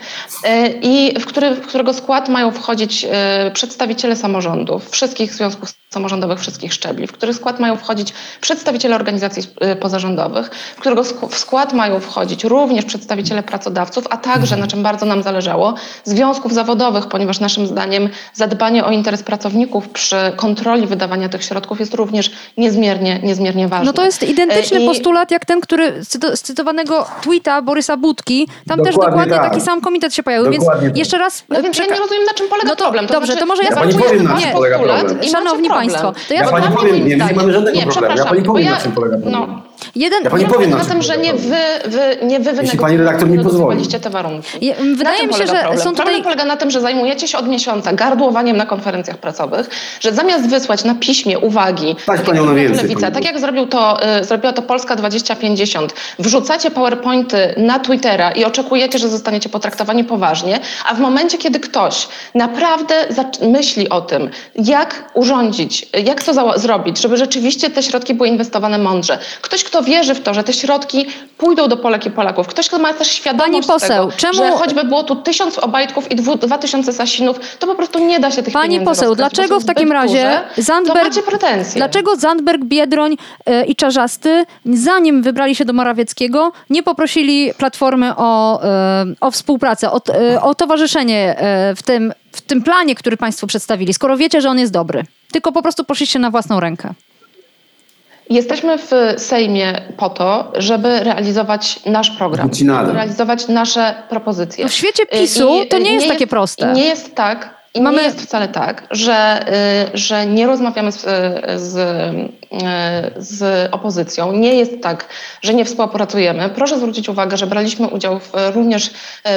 i w, który, w którego skład mają wchodzić y, przedstawiciele samorządów, wszystkich związków samorządowych, wszystkich szczebli, w który skład mają wchodzić przedstawiciele organizacji y, pozarządowych, w którego w skład mają wchodzić również przedstawiciele pracodawców, a także, na czym bardzo nam zależało, związków zawodowych, ponieważ naszym zdaniem zadbanie o interes pracowników przy kontroli wydawania tych środków jest również niezmiernie, niezmiernie ważne. No to jest identyczny E, i- postulat jak ten, który z cyto- z cytowanego tweeta Borysa Budki. Tam też Dokładnie dokładnie tak. taki sam komitet się pojawił. Dokładnie Więc tak. jeszcze raz No więc ja przeka- nie rozumiem, na czym polega No to problem. dobrze, to może ja Ja pani powiem, na czym polega postulat problem. i Szanowni problem. państwo, to ja Ja pani powiem, nie, nie mamy żadnego nie, problemu. Ja przepraszam, pani powiem, bo na czym polega problem. No, jeden... Ja pani powiem, polega na tym, że nie wy, wy, nie wy Jeśli pani redaktor mi pozwoli. wynegocjowaliście te warunki. Je- wydaje mi się, że problem? są tutaj- Problem polega na tym, że zajmujecie się od miesiąca gardłowaniem na konferencjach pracowych, że zamiast wysłać na piśmie uwagi, tak panią jak na zrobiła więcej, Lewica, tak jak zrobił to, y, zrobiła to Polska 2050, wrzucacie powerpointy na Twittera i oczekujecie, że zostaniecie potraktowani poważnie, a w momencie, kiedy ktoś naprawdę myśli o tym, jak urządzić, jak to zrobić, żeby rzeczywiście te środki były inwestowane mądrze. Ktoś, kto wierzy w to, że te środki pójdą do Polek i Polaków. Ktoś, kto ma też świadomość poseł, tego, czemu- że choćby było tu tysiąc obajtków i dwu, dwa tysiące sasinów, to po prostu nie da się tych Pani pieniędzy poseł, rozkryć, dlaczego w takim razie Zandberg, dlaczego Zandberg, Biedroń e, i Czarzasty, zanim wybrali się do Morawieckiego, nie poprosili Platformy o, e, o współpracę, o, e, o towarzyszenie w tym, w tym planie, który Państwo przedstawili, skoro wiecie, że on jest dobry? Tylko po prostu poszliście na własną rękę. Jesteśmy w Sejmie po to, żeby realizować nasz program, żeby realizować nasze propozycje. No w świecie PiSu I- to nie jest takie proste. Nie jest tak. I Mamy- nie jest wcale tak, że, y, że nie rozmawiamy z, z, y, z opozycją. Nie jest tak, że nie współpracujemy. Proszę zwrócić uwagę, że braliśmy udział w, również y,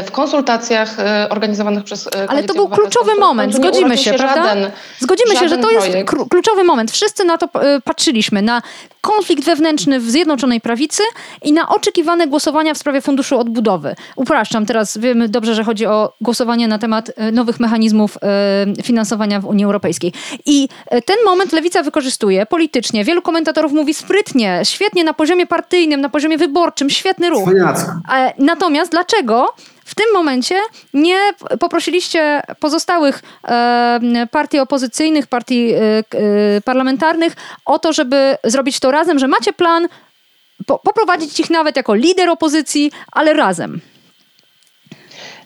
w konsultacjach organizowanych przez Ale to był kluczowy moment, zgodzimy urodził się, prawda? Żaden, Zgodzimy się, że żaden to jest projekt. kru- kluczowy moment. Wszyscy na to e, patrzyliśmy, na konflikt wewnętrzny w Zjednoczonej Prawicy i na oczekiwane głosowania w sprawie Funduszu Odbudowy. Upraszczam, teraz wiemy dobrze, że chodzi o głosowanie na temat e, nowych mechanizmów e, finansowania w Unii Europejskiej. I e, ten moment Lewica wykorzystuje politycznie. Wielu komentatorów mówi sprytnie, świetnie na poziomie partyjnym, na poziomie wyborczym, świetny ruch. Natomiast dlaczego w tym momencie nie poprosiliście pozostałych partii opozycyjnych, partii e, e, parlamentarnych o to, żeby zrobić to razem, że macie plan, po, poprowadzić ich nawet jako lider opozycji, ale razem.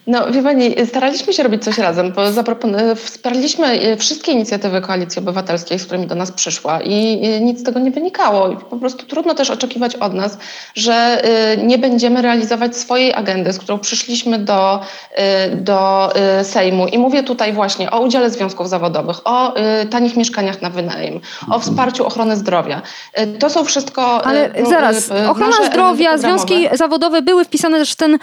No, wie pani, staraliśmy się robić coś razem, bo zapropon- wsparliśmy e, wszystkie inicjatywy Koalicji Obywatelskiej, z którymi do nas przyszła i nic z tego nie wynikało. I po prostu trudno też oczekiwać od nas, że e, nie będziemy realizować swojej agendy, z którą przyszliśmy do, e, do Sejmu. I mówię tutaj właśnie o udziale związków zawodowych, o tanich mieszkaniach na wynajem, o wsparciu ochrony zdrowia. To są wszystko... Ale zaraz, ochrona zdrowia, związki zawodowe były wpisane też w ten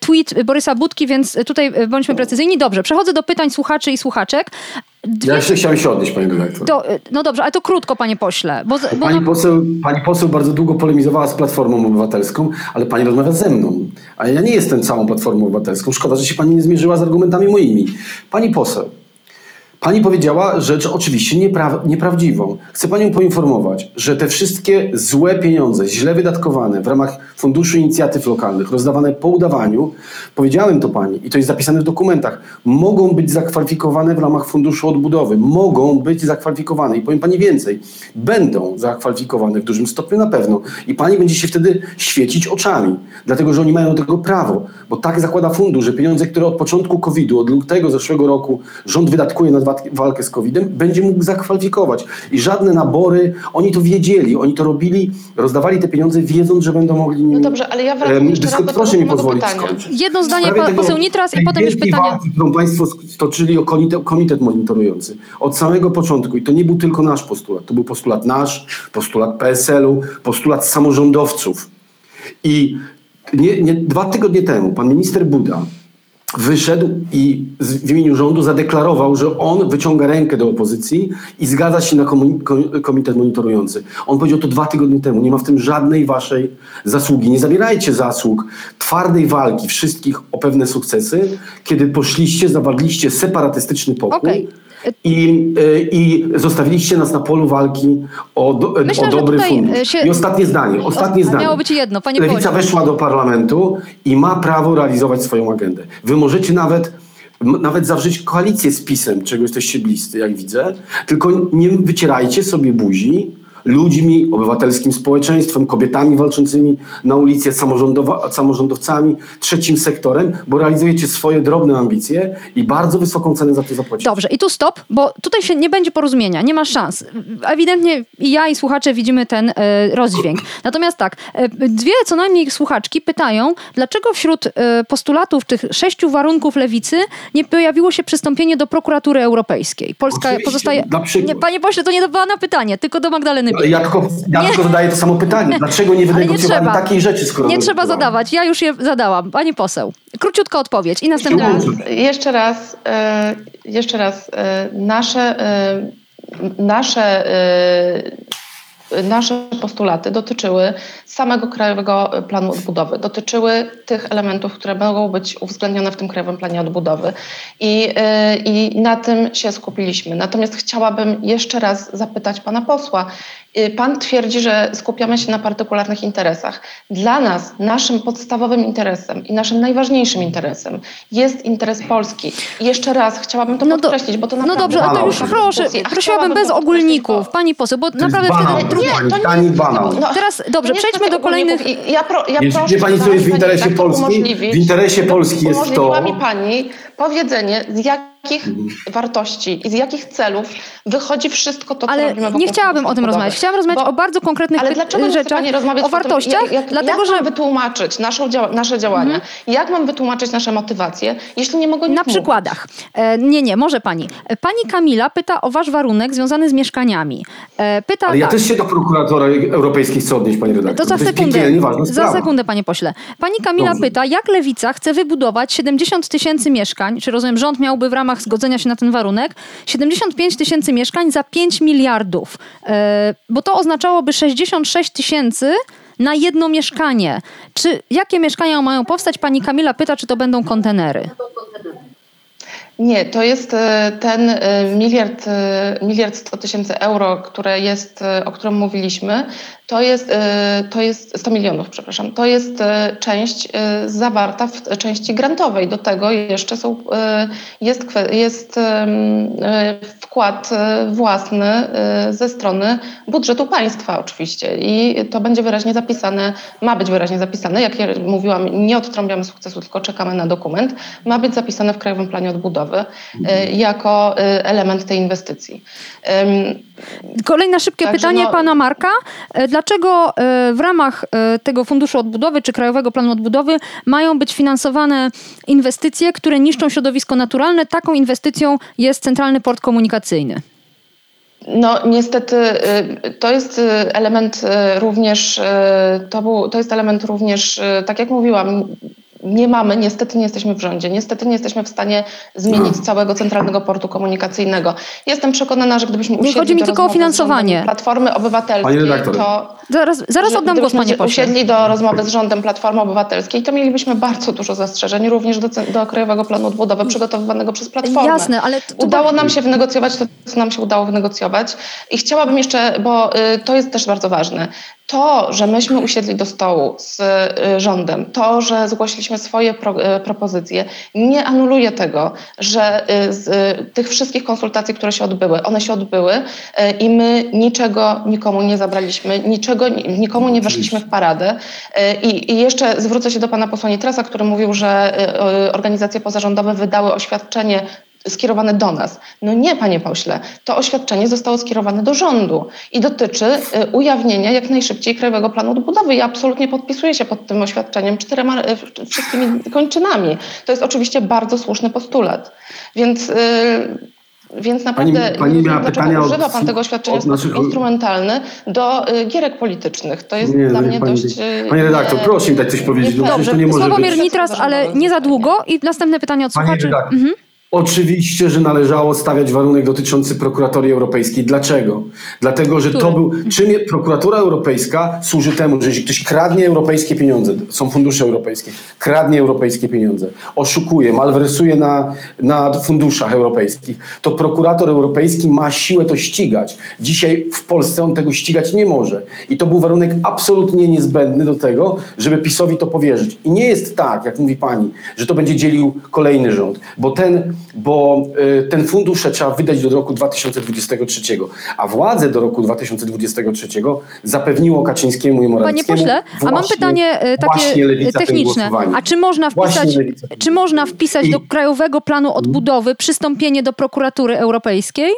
tweet Borysa Budki, więc więc tutaj e, bądźmy precyzyjni. Dobrze, przechodzę do pytań słuchaczy i słuchaczek. Dwie... Ja jeszcze chciałem się odnieść, pani redaktor. To, e, no dobrze, ale to krótko, panie pośle. Bo, bo pani, poseł, pani poseł bardzo długo polemizowała z Platformą Obywatelską, ale pani rozmawia ze mną. A ja nie jestem całą Platformą Obywatelską. Szkoda, że się pani nie zmierzyła z argumentami moimi. Pani poseł, Pani powiedziała rzecz oczywiście niepra nieprawdziwą. Chcę Panią poinformować, że te wszystkie złe pieniądze, źle wydatkowane w ramach Funduszu Inicjatyw Lokalnych, rozdawane po udawaniu, powiedziałem to Pani i to jest zapisane w dokumentach, mogą być zakwalifikowane w ramach Funduszu Odbudowy. Mogą być zakwalifikowane i powiem Pani więcej, będą zakwalifikowane w dużym stopniu na pewno i Pani będzie się wtedy świecić oczami, dlatego że oni mają do tego prawo, bo tak zakłada fundusz, że pieniądze, które od początku COVID-u, od lutego zeszłego roku rząd wydatkuje na walkę z COVID-em, będzie mógł zakwalifikować. I żadne nabory, oni to wiedzieli, oni to robili, rozdawali te pieniądze, wiedząc, że będą mogli No dobrze, ale ja wracam jeszcze raz do Proszę mi pozwolić pytania. skończyć. Jedno zdanie, pan poseł Nitras i potem już pytanie. Walki, którą Państwo stoczyli o komitet, komitet monitorujący. Od samego początku, i to nie był tylko nasz postulat, to był postulat nasz, postulat PSL-u, postulat samorządowców. I nie, nie, dwa tygodnie temu pan minister Buda wyszedł i w imieniu rządu zadeklarował, że on wyciąga rękę do opozycji i zgadza się na komitet monitorujący. On powiedział to dwa tygodnie temu. Nie ma w tym żadnej waszej zasługi. Nie zabierajcie zasług twardej walki wszystkich o pewne sukcesy, kiedy poszliście, zawarliście separatystyczny pokój. Okay i, e, i zostawiliście nas na polu walki o, do, Myślę, o dobry fundusz. Się... I ostatnie zdanie. Ostatnie zdanie. Miało być jedno, panie Lewica weszła do parlamentu i ma prawo realizować swoją agendę. Wy możecie nawet nawet zawrzeć koalicję z PiSem, czego jesteście bliscy, jak widzę, tylko nie wycierajcie sobie buzi ludźmi, obywatelskim społeczeństwem, kobietami walczącymi na ulicy, samorządowcami, trzecim sektorem, bo realizujecie swoje drobne ambicje i bardzo wysoką cenę za to zapłacicie. Dobrze, i tu stop, bo tutaj się nie będzie porozumienia, nie ma szans. Ewidentnie i ja i słuchacze widzimy ten e, rozdźwięk. Natomiast tak, e, dwie co najmniej słuchaczki pytają, dlaczego wśród e, postulatów tych sześciu warunków lewicy nie pojawiło się przystąpienie do prokuratury europejskiej. Polska Oczywiście, pozostaje... Nie, panie pośle, to nie do pana pytanie, tylko do Magdaleny ja tylko, ja tylko zadaję to samo pytanie. Dlaczego nie wynegocjowali takiej rzeczy, skoro... Nie trzeba zadawać, ja już je zadałam. Pani poseł, króciutka odpowiedź i następny raz. Jeszcze raz, e, jeszcze raz. E, nasze, e, nasze nasze postulaty dotyczyły samego Krajowego Planu Odbudowy, dotyczyły tych elementów, które mogą być uwzględnione w tym Krajowym Planie Odbudowy i, i na tym się skupiliśmy. Natomiast chciałabym jeszcze raz zapytać pana posła, pan twierdzi, że skupiamy się na partykularnych interesach. Dla nas, naszym podstawowym interesem i naszym najważniejszym interesem jest interes Polski. I jeszcze raz chciałabym to no podkreślić, bo to no naprawdę... No dobrze, a to już proszę, prosiłabym bez ogólników, pani poseł, bo naprawdę wtedy... Nie, to nie, banał. No, Teraz, dobrze, przejdźmy do kolejnych... Ja, pro, ja jest, proszę, wie pani, co jest w interesie Polski? W interesie Polski jest to... mi pani powiedzenie, z jakich mhm. wartości i z jakich celów wychodzi wszystko to, co ale robimy nie chciałabym o tym rozmawiać. Chciałam rozmawiać Bo, o bardzo konkretnych ale dlaczego rzeczach, pani rozmawiać o wartościach. Jak, jak, dlatego, jak że... mam wytłumaczyć naszą nasze działania? Mhm. Jak mam wytłumaczyć nasze motywacje, jeśli nie mogę Na przykładach. E, nie, nie, może pani. E, pani Kamila pyta o wasz warunek związany z mieszkaniami. E, pyta ale ja tak. też się do prokuratora europejskiej chcę odnieść, pani redaktor. To za sekundę, za sekundę, panie pośle. Pani Kamila Dobrze. pyta, jak Lewica chce wybudować 70 tysięcy mieszkań, czy rozumiem, rząd miałby w ramach zgodzenia się na ten warunek, 75 tysięcy mieszkań za 5 miliardów. E, bo to oznaczałoby 66 tysięcy na jedno mieszkanie. Czy jakie mieszkania mają powstać? Pani Kamila pyta, czy to będą kontenery. Nie, to jest e, ten e, miliard, miliard 100 tysięcy euro, które jest, o którym mówiliśmy, to jest, to jest 100 milionów, przepraszam. To jest część zawarta w części grantowej. Do tego jeszcze są, jest, jest wkład własny ze strony budżetu państwa oczywiście i to będzie wyraźnie zapisane, ma być wyraźnie zapisane, jak ja mówiłam, nie odtrąbiamy sukcesu, tylko czekamy na dokument, ma być zapisane w Krajowym Planie Odbudowy mhm. jako element tej inwestycji. Kolejne szybkie Także pytanie no, pana Marka. Dlaczego e, w ramach e, tego Funduszu Odbudowy czy Krajowego Planu Odbudowy mają być finansowane inwestycje, które niszczą środowisko naturalne? Taką inwestycją jest Centralny Port Komunikacyjny. No niestety y, to jest y, element y, również, to, był, to jest element również, tak jak mówiłam, nie mamy, niestety nie jesteśmy w rządzie, niestety nie jesteśmy w stanie zmienić No. całego centralnego portu komunikacyjnego. Jestem przekonana, że gdybyśmy Nie usiedli chodzi mi do tylko o rozmowy z finansowanie. rządem Platformy Obywatelskiej, to Zaraz, zaraz że oddam głos, panie pośle. usiedli do rozmowy z rządem Platformy Obywatelskiej, to mielibyśmy bardzo dużo zastrzeżeń, również do, do Krajowego Planu Odbudowy przygotowywanego przez Platformę. Jasne, ale to- to Udało nam się wynegocjować to, co nam się udało wynegocjować. I chciałabym jeszcze, bo y, to jest też bardzo ważne, to, że myśmy usiedli do stołu z y, rządem, to, że zgłosiliśmy swoje pro, y, propozycje, nie anuluje tego, że y, z tych wszystkich konsultacji, które się odbyły, one się odbyły i my niczego nikomu nie zabraliśmy, niczego ni- nikomu nie weszliśmy w paradę. I, I jeszcze zwrócę się do pana posła Nitrasa, który mówił, że organizacje pozarządowe wydały oświadczenie skierowane do nas. No nie, panie pośle, to oświadczenie zostało skierowane do rządu i dotyczy y, ujawnienia jak najszybciej Krajowego Planu Odbudowy. Ja absolutnie podpisuję się pod tym oświadczeniem czterema, y, wszystkimi kończynami. To jest oczywiście bardzo słuszny postulat. Więc, y, więc naprawdę Pani- pani nie miała dlaczego pytania od- używa pan tego oświadczenia w sposób instrumentalny do y, gierek politycznych. To jest Nie, dla no, mnie pani- dość... Panie redaktor, nie- proszę mi dać coś powiedzieć, no nie- to Dobrze, nie może Sławomir być. Nitras, ale nie za długo. I następne pytanie od Panie słuchaczy. redaktor, Mhm. Oczywiście, że należało stawiać warunek dotyczący prokuratorii europejskiej. Dlaczego? Dlatego, że to był. Czym je- prokuratura europejska służy temu, że jeśli ktoś kradnie europejskie pieniądze, są fundusze europejskie, kradnie europejskie pieniądze, oszukuje, malwersuje na, na funduszach europejskich, to prokurator europejski ma siłę to ścigać. Dzisiaj w Polsce on tego ścigać nie może. I to był warunek absolutnie niezbędny do tego, żeby PiSowi to powierzyć. I nie jest tak, jak mówi pani, że to będzie dzielił kolejny rząd, bo ten, bo, y, ten fundusz trzeba wydać do roku 2023, a władzę do roku 2023 zapewniło Kaczyńskiemu i Panie Morawieckiemu pośle, a mam właśnie- pytanie właśnie takie techniczne. A czy można Właśnie wpisać, czy można wpisać do Krajowego Planu Odbudowy przystąpienie do prokuratury europejskiej?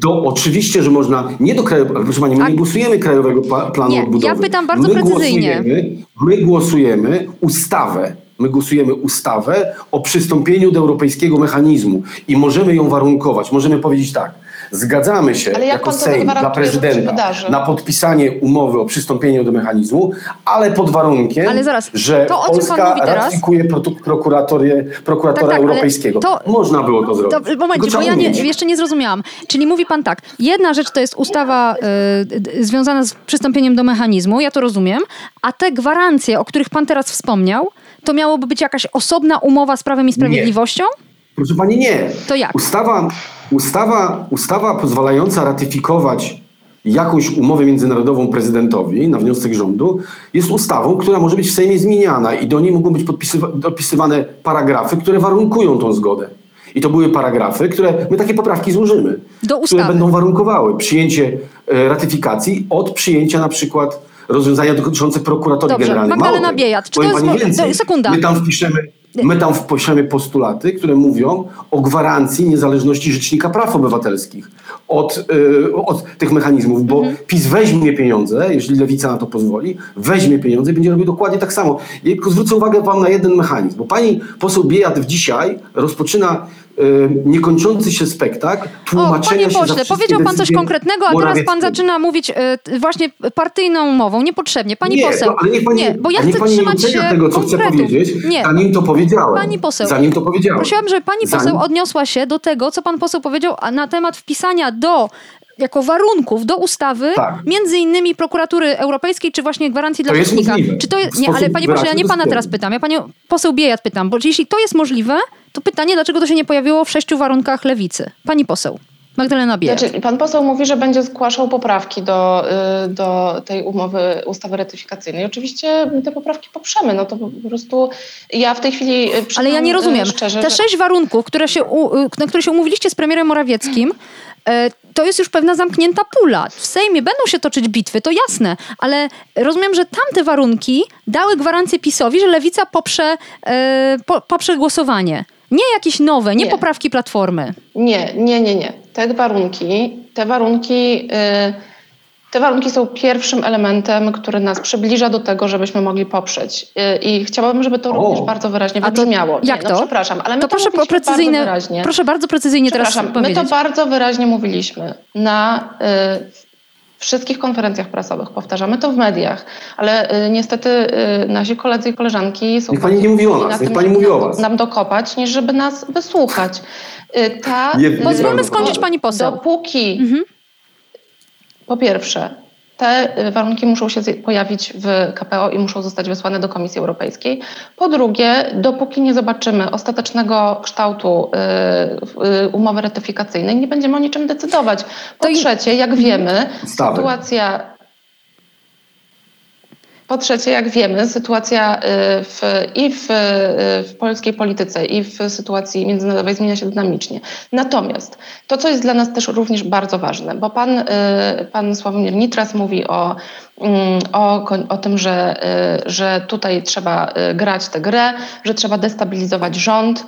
Do, oczywiście, że można, nie do krajowego, proszę Pani, my A- nie głosujemy Krajowego Planu Nie, ja Odbudowy. pytam bardzo my precyzyjnie. Głosujemy, my głosujemy ustawę, my głosujemy ustawę o przystąpieniu do europejskiego mechanizmu i możemy ją warunkować. Możemy powiedzieć tak, zgadzamy się Ale jak jako Sejm dla prezydenta na podpisanie umowy o przystąpieniu do mechanizmu, ale pod warunkiem, Ale zaraz, że to o czym pan Polska mówi teraz? ratyfikuje prokuratorię, prokuratora Tak, tak, europejskiego. to- Można było to zrobić. To, momencie, bo ja nie, jeszcze nie zrozumiałam. Czyli mówi pan tak, jedna rzecz to jest ustawa y, związana z przystąpieniem do mechanizmu, ja to rozumiem, a te gwarancje, o których pan teraz wspomniał, to miałoby być jakaś osobna umowa z Prawem i Sprawiedliwością? Proszę pani, nie. To jak? Ustawa, ustawa, ustawa pozwalająca ratyfikować jakąś umowę międzynarodową prezydentowi na wniosek rządu jest ustawą, która może być w Sejmie zmieniana i do niej mogą być dopisywane paragrafy, które warunkują tą zgodę. I to były paragrafy, które my takie poprawki złożymy, Do które będą warunkowały przyjęcie e, ratyfikacji od przyjęcia na przykład rozwiązania dotyczące prokuratorii Dobrze, generalnej. Magdalena Mało Biejat, czy to jest pani więcej. sekunda. My tam wpiszemy My tam wpiszemy postulaty, które mówią o gwarancji niezależności Rzecznika Praw Obywatelskich od, y, od tych mechanizmów, bo Mhm. PiS weźmie pieniądze, jeśli Lewica na to pozwoli, weźmie pieniądze i będzie robił dokładnie tak samo. Ja tylko zwrócę uwagę wam na jeden mechanizm, bo pani poseł Biejat dzisiaj rozpoczyna niekończący się spektakl O, tłumaczenia panie się za pośle, powiedział pan coś konkretnego, a teraz pan zaczyna mówić y, właśnie partyjną mową, niepotrzebnie. Pani nie, poseł, niech pani, nie, bo ja chcę pani trzymać się tego, co chcę konkretów. powiedzieć, Nie, zanim to powiedziałem. Pani poseł, Zanim to powiedziałem. Prosiłam, żeby pani Zanim- poseł odniosła się do tego, co pan poseł powiedział na temat wpisania do jako warunków do ustawy, Tak. między innymi prokuratury europejskiej, czy właśnie gwarancji dla To jest rzecznika. możliwe. Czy to jest, nie, ale sposób pani poseł, ja nie pana teraz pytam, ja panią poseł Biejat pytam, bo jeśli to jest możliwe, to pytanie, dlaczego to się nie pojawiło w sześciu warunkach lewicy? Pani poseł. Magdalena Biejat. Znaczy, pan poseł mówi, że będzie zgłaszał poprawki do, y, do tej umowy, ustawy ratyfikacyjnej. Oczywiście te poprawki poprzemy. No to po prostu ja w tej chwili y, Ale ja nie y, rozumiem. Szczerze, Te że- sześć warunków, które się na które się umówiliście z premierem Morawieckim, to jest już pewna zamknięta pula. W Sejmie będą się toczyć bitwy, to jasne, ale rozumiem, że tamte warunki dały gwarancję PiSowi, że Lewica poprze, e, po, poprze głosowanie. Nie jakieś nowe, nie, Nie. poprawki Platformy. Nie, nie, nie, nie. Te warunki, te warunki, y, te warunki są pierwszym elementem, który nas przybliża do tego, żebyśmy mogli poprzeć. I chciałabym, żeby to O. również bardzo wyraźnie wybrzmiało. jak nie, to? No, przepraszam, ale my To to, proszę precyzyjne, bardzo wyraźnie. proszę bardzo precyzyjnie teraz my powiedzieć. to bardzo wyraźnie mówiliśmy na y, wszystkich konferencjach prasowych, powtarzamy to w mediach, ale y, niestety y, nasi koledzy i koleżanki są Niech pani nie mówi o nas, na niech pani mówi o was. nam dokopać, niż żeby nas wysłuchać. Y, Ta, Nie- y, Pozwólmy skończyć pani poseł. Dopóki Mhm. Po pierwsze, te y, warunki muszą się pojawić w KPO i muszą zostać wysłane do Komisji Europejskiej. Po drugie, dopóki nie zobaczymy ostatecznego kształtu y, y, umowy ratyfikacyjnej, nie będziemy o niczym decydować. Po trzecie, jak wiemy, sytuacja. Po trzecie, jak wiemy, sytuacja y, w, i w, y, w polskiej polityce, i w sytuacji międzynarodowej zmienia się dynamicznie. Natomiast to, co jest dla nas też również bardzo ważne, bo pan, y, pan Sławomir Nitras mówi o, mm, o, o tym, że, że tutaj trzeba grać tę grę, że trzeba destabilizować rząd.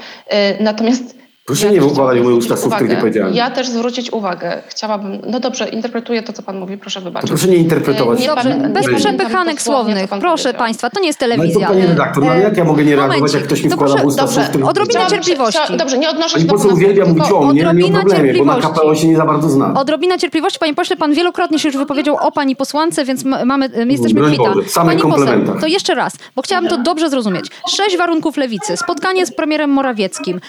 Natomiast Proszę ja nie moje zwrócić usta słów, których nie powiedziałem. Ja też zwrócić uwagę chciałabym, no dobrze, interpretuję to, co pan mówi, proszę To wybaczyć. proszę nie interpretować. Nie Dobrze, bez przepychanek słownych. pan Proszę powiedział. państwa, to nie jest No telewizja. to pani redaktor, no ale jak ja mogę nie reagować, Momencik. jak ktoś mi To wkłada w proszę- usta dobrze, słów, których się- cierpliwości. Chcia, dobrze, nie odnoszę Pani się do poseł pana uwielbia mówić o mnie, nie o odrobina problemie, bo na cierpliwości. KPO się nie za bardzo znam. Odrobina cierpliwości, panie pośle, pan wielokrotnie się już wypowiedział o pani posłance, więc ma- mamy, jesteśmy Broń kwita. Boże, same Pani poseł, to jeszcze raz, bo chciałabym to dobrze zrozumieć. Sześć warunków lewicy, spotkanie z premierem Morawieckim.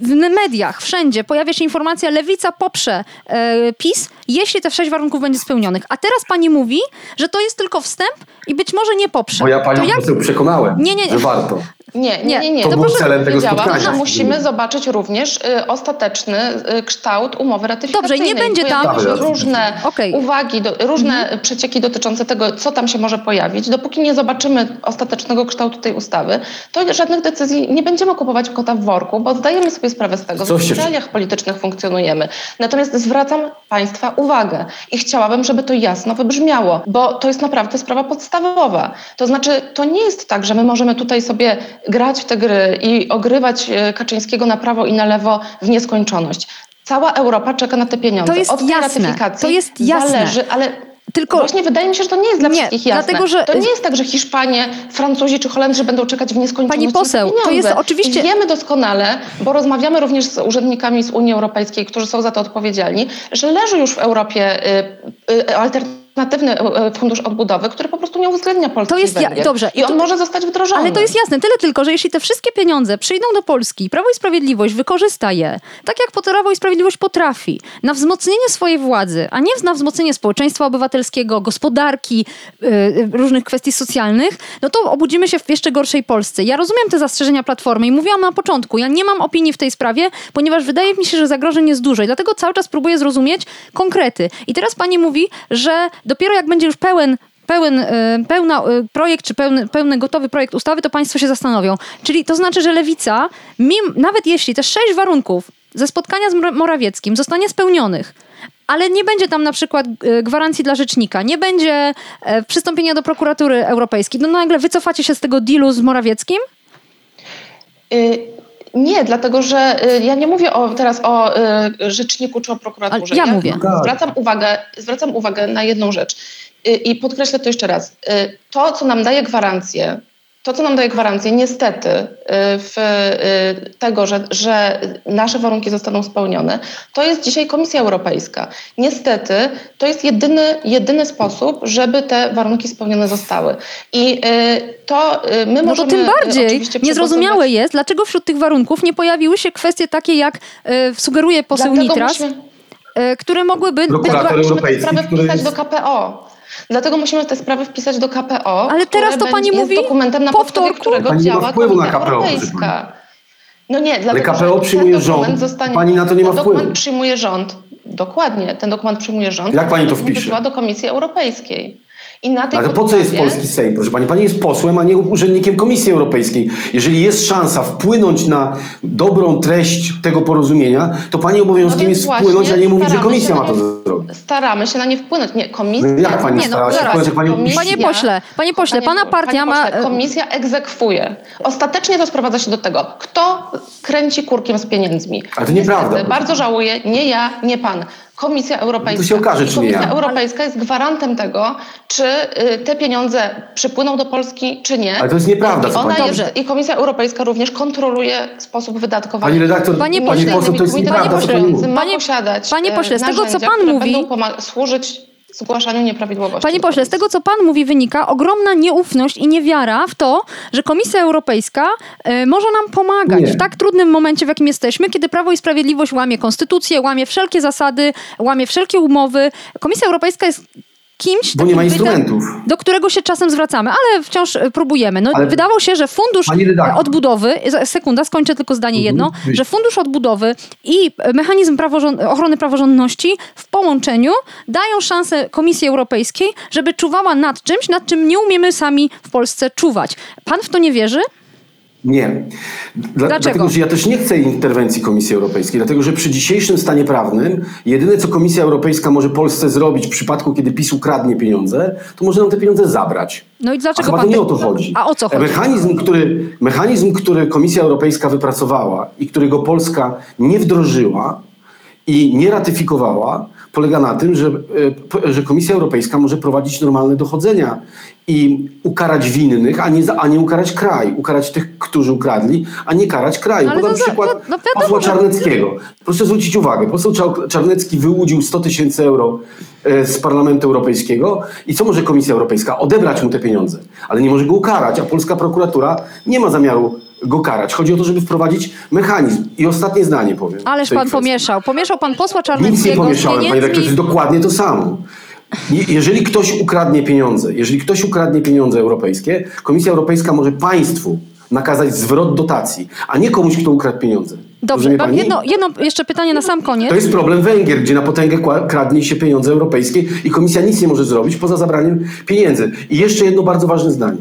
W, mediach, wszędzie pojawia się informacja, lewica poprze e, PiS, jeśli te sześć warunków będzie spełnionych. A teraz pani mówi, że to jest tylko wstęp i być może nie poprze. Bo ja to panią jak poseł przekonałem, Nie, nie, nie. że warto. Nie, Nie, nie, nie. nie. to był celem tego spotkania. że musimy zobaczyć również y, ostateczny y, kształt umowy ratyfikacyjnej. Dobrze, nie będzie tam- różne Okej. uwagi, do, różne przecieki dotyczące tego, co tam się może pojawić. Dopóki nie zobaczymy ostatecznego kształtu tej ustawy, to żadnych decyzji nie będziemy kupować kota w worku, bo zdajemy sobie sprawę z tego, że w realiach politycznych funkcjonujemy. Natomiast zwracam Państwa uwagę i chciałabym, żeby to jasno wybrzmiało, bo to jest naprawdę sprawa podstawowa. To znaczy, to nie jest tak, że my możemy tutaj sobie grać w te gry i ogrywać e, Kaczyńskiego na prawo i na lewo w nieskończoność. Cała Europa czeka na te pieniądze. To jest Od jasne. ratyfikacji To jest jasne. zależy, ale Tylko- właśnie wydaje mi się, że to nie jest dla Nie, wszystkich jasne. dlatego, że- To nie jest tak, że Hiszpanie, Francuzi czy Holendrzy będą czekać w nieskończoność Pani poseł, to jest oczywiście- I wiemy doskonale, bo rozmawiamy również z urzędnikami z Unii Europejskiej, którzy są za to odpowiedzialni, że leży już w Europie y, y, alternatywny y, y, fundusz odbudowy, który po prostu nie uwzględnia Polski To jest ja- dobrze. I on To- może zostać wdrożony. Ale to jest jasne, tyle tylko, że jeśli te wszystkie pieniądze przyjdą do Polski, Prawo i Sprawiedliwość wykorzysta je, tak jak Prawo i Sprawiedliwość potrafi, na wzmocnienie swojej władzy, a nie na wzmocnienie społeczeństwa obywatelskiego, gospodarki, yy, różnych kwestii socjalnych, no to obudzimy się w jeszcze gorszej Polsce. Ja rozumiem te zastrzeżenia Platformy i mówiłam na początku, ja nie mam opinii w tej sprawie, ponieważ wydaje mi się, że zagrożeń jest dużo i dlatego cały czas próbuję zrozumieć konkrety. I teraz pani mówi, że dopiero jak będzie już pełen pełen, y, pełna y, projekt, czy pełny, pełny gotowy projekt ustawy, to państwo się zastanowią. Czyli to znaczy, że lewica, mim, nawet jeśli te sześć warunków ze spotkania z Mor- Morawieckim zostanie spełnionych, ale nie będzie tam na przykład y, gwarancji dla rzecznika, nie będzie e, przystąpienia do prokuratury europejskiej, no nagle wycofacie się z tego dealu z Morawieckim? Nie, dlatego że y, ja nie mówię o, teraz o y, rzeczniku czy o prokuraturze. Ale ja mówię. Tak. Zwracam uwagę, zwracam uwagę na jedną rzecz Y, i podkreślę to jeszcze raz. To, co nam daje gwarancję, to, co nam daje gwarancję, niestety, y, w y, tego, że, że nasze warunki zostaną spełnione, to jest dzisiaj Komisja Europejska. Niestety, to jest jedyny, jedyny sposób, żeby te warunki spełnione zostały. I y, to my No to możemy tym bardziej niezrozumiałe jest, dlaczego wśród tych warunków nie pojawiły się kwestie takie, jak sugeruje poseł Dlatego Nitras, musimy- które mogłyby... być- Prokurator Europejski, który wpisać jest- do KPO. Dlatego musimy te sprawy wpisać do KPO. Ale teraz to pani mówi dokumentem na po podstawie wtorku? którego Pani nie ma działa wpływu na Komisja KPO, Europejska. No nie, Ale dlatego, KPO że przyjmuje ten dokument rząd. Zostanie, Pani na to nie ma dokument wpływu. przyjmuje rząd. Dokładnie, ten dokument przyjmuje rząd. Jak pani to wpisze? Wysyła do Komisji Europejskiej. I na tej Ale po co jest polski Sejm, proszę pani? Pani jest posłem, a nie urzędnikiem Komisji Europejskiej. Jeżeli jest szansa wpłynąć na dobrą treść tego porozumienia, to pani obowiązkiem No jest wpłynąć, a nie mówić, że komisja ma to zrobić. Staramy się na nie wpłynąć. Nie, komisja... No jak pani Nie, no, stara się zaraz. wpłynąć, pani Komisja- Panie pośle, panie pośle, pana partia panie ma... Pośle, komisja egzekwuje. Ostatecznie to sprowadza się do tego, kto kręci kurkiem z pieniędzmi. Ale to nieprawda, Niestety, bardzo żałuję, nie ja, nie pan. Komisja Europejska. To się okaże, czy nie Komisja ja. Europejska jest gwarantem tego, czy y, te pieniądze przypłyną do Polski, czy nie. Ale to jest nieprawda, I ona jest. I Komisja Europejska również kontroluje sposób wydatkowania. Pani redaktor, Panie pani pośle, poseł, to jest nieprawda, co pani pośle, Panie- panie e, pośle, z tego, co pan mówi- służyć zgłaszaniu nieprawidłowości. Panie pośle, z tego co pan mówi wynika ogromna nieufność i niewiara w to, że Komisja Europejska e, może nam pomagać Nie. w tak trudnym momencie, w jakim jesteśmy, kiedy Prawo i Sprawiedliwość łamie konstytucję, łamie wszelkie zasady, łamie wszelkie umowy. Komisja Europejska jest kimś, Bo nie ma instrumentów. do którego się czasem zwracamy, ale wciąż e, próbujemy. No, Ale- wydawało się, że fundusz odbudowy, sekunda, skończę tylko zdanie jedno, Mhm. że fundusz odbudowy i mechanizm praworząd- ochrony praworządności w połączeniu dają szansę Komisji Europejskiej, żeby czuwała nad czymś, nad czym nie umiemy sami w Polsce czuwać. Pan w to nie wierzy? Nie. Dla, Dlaczego? Dlatego, że ja też nie chcę interwencji Komisji Europejskiej, dlatego że przy dzisiejszym stanie prawnym jedyne, co Komisja Europejska może Polsce zrobić w przypadku, kiedy PiS ukradnie pieniądze, to może nam te pieniądze zabrać. No i A dlaczego chyba pan... to nie o to chodzi. A o co chodzi? Mechanizm który, mechanizm, który Komisja Europejska wypracowała i którego Polska nie wdrożyła i nie ratyfikowała, polega na tym, że, e, że Komisja Europejska może prowadzić normalne dochodzenia i ukarać winnych, a nie, a nie ukarać kraj. Ukarać tych, którzy ukradli, a nie karać kraju. Ale Podam to przykład no- no wiadomo, posła że- Czarneckiego. Proszę zwrócić uwagę, poseł Czar- Czarnecki wyłudził 100 tysięcy euro e, z Parlamentu Europejskiego i co może Komisja Europejska? Odebrać mu te pieniądze, ale nie może go ukarać, a polska prokuratura nie ma zamiaru go karać. Chodzi o to, żeby wprowadzić mechanizm. I ostatnie zdanie powiem. Ależ pan kwestii. pomieszał. Pomieszał pan posła Nic nie pomieszałem, panie pieniędzmi... rektor, to jest dokładnie to samo. Je- Jeżeli ktoś ukradnie pieniądze, jeżeli ktoś ukradnie pieniądze europejskie, Komisja Europejska może państwu nakazać zwrot dotacji, a nie komuś, kto ukradł pieniądze. Dobrze, mam jedno, jedno jeszcze pytanie na sam koniec. To jest problem Węgier, gdzie na potęgę kradnie się pieniądze europejskie i komisja nic nie może zrobić poza zabraniem pieniędzy. I jeszcze jedno bardzo ważne zdanie.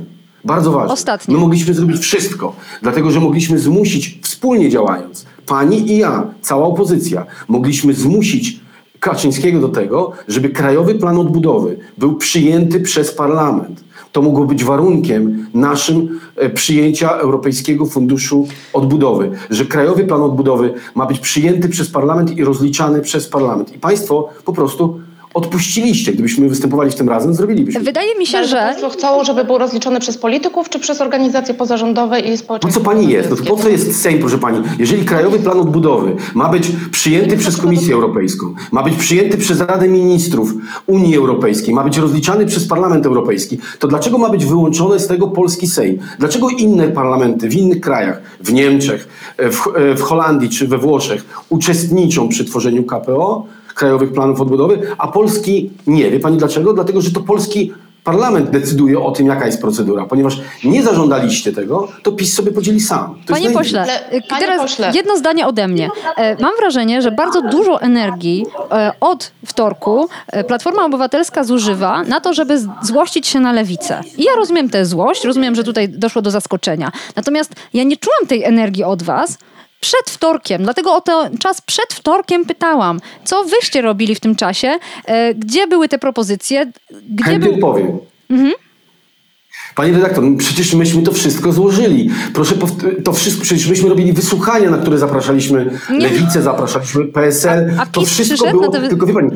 Bardzo ważne. Ostatnie. My mogliśmy zrobić wszystko, dlatego że mogliśmy zmusić, wspólnie działając, pani i ja, cała opozycja, mogliśmy zmusić Kaczyńskiego do tego, żeby Krajowy Plan Odbudowy był przyjęty przez parlament. To mogło być warunkiem naszym e, przyjęcia Europejskiego Funduszu Odbudowy, że Krajowy Plan Odbudowy ma być przyjęty przez parlament i rozliczany przez parlament. I państwo po prostu odpuściliście. Gdybyśmy występowali w tym razem, zrobilibyśmy. Wydaje mi się, że... państwo chcą, żeby był rozliczony przez polityków, czy przez organizacje pozarządowe i Po społeczeństwo co pani jest? No to po co jest Sejm, proszę pani? Jeżeli Krajowy Plan Odbudowy ma być przyjęty przez Komisję Europejską, ma być przyjęty przez Radę Ministrów Unii Europejskiej, ma być rozliczany przez Parlament Europejski, to dlaczego ma być wyłączony z tego polski Sejm? Dlaczego inne parlamenty w innych krajach, w Niemczech, w, w Holandii czy we Włoszech uczestniczą przy tworzeniu KPO, Krajowych Planów Odbudowy, a polski nie? Wie pani dlaczego? Dlatego, że to polski Parlament decyduje o tym, jaka jest procedura. Ponieważ nie zażądaliście tego, to PiS sobie podzieli sam. To Panie pośle, Ale, y, panie teraz pośle. jedno zdanie ode mnie. E, Mam wrażenie, że bardzo dużo energii e, od wtorku e, Platforma Obywatelska zużywa na to, żeby złościć się na lewicę. I ja rozumiem tę złość, rozumiem, że tutaj doszło do zaskoczenia. Natomiast ja nie czułam tej energii od was, przed wtorkiem. Dlatego o ten czas przed wtorkiem pytałam, co wyście robili w tym czasie, e, gdzie były te propozycje, gdzie Chętnie był... powiem. Panie redaktor, no przecież myśmy to wszystko złożyli. Proszę, to wszystko, przecież myśmy robili wysłuchania, na które zapraszaliśmy Nie. Lewicę, zapraszaliśmy PSL. A- a to wszystko było, te tylko wie pani,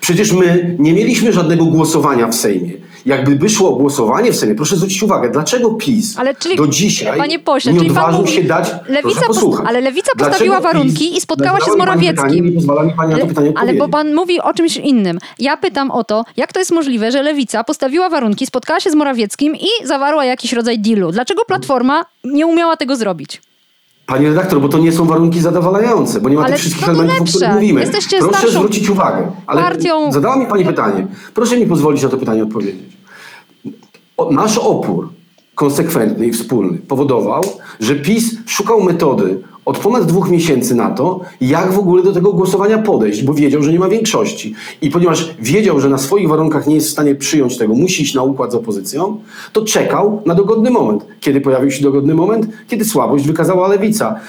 przecież my nie mieliśmy żadnego głosowania w Sejmie. Jakby by szło o głosowanie w Sejmie, proszę zwrócić uwagę, dlaczego PiS Ale czyli, do dzisiaj panie pośle, nie czyli pan odważył mówi, się dać... Lewica posłuchać. ale Lewica postawiła PiS warunki i spotkała się z Morawieckim. Pytanie, Ale odpowiedzieć. bo pan mówi o czymś innym. Ja pytam o to, jak to jest możliwe, że Lewica postawiła warunki, spotkała się z Morawieckim i zawarła jakiś rodzaj dealu. Dlaczego Platforma nie umiała tego zrobić? Panie redaktor, bo to nie są warunki zadowalające, bo nie ma Ale tych wszystkich elementów, o lepsze. których mówimy. Jesteście Proszę zwrócić uwagę. Ale partią. zadała mi Pani pytanie. Proszę mi pozwolić na to pytanie odpowiedzieć. O, nasz opór konsekwentny i wspólny powodował, że PiS szukał metody od ponad dwóch miesięcy na to, jak w ogóle do tego głosowania podejść, bo wiedział, że nie ma większości. I ponieważ wiedział, że na swoich warunkach nie jest w stanie przyjąć tego, musi iść na układ z opozycją, to czekał na dogodny moment. Kiedy pojawił się dogodny moment? Kiedy słabość wykazała lewica.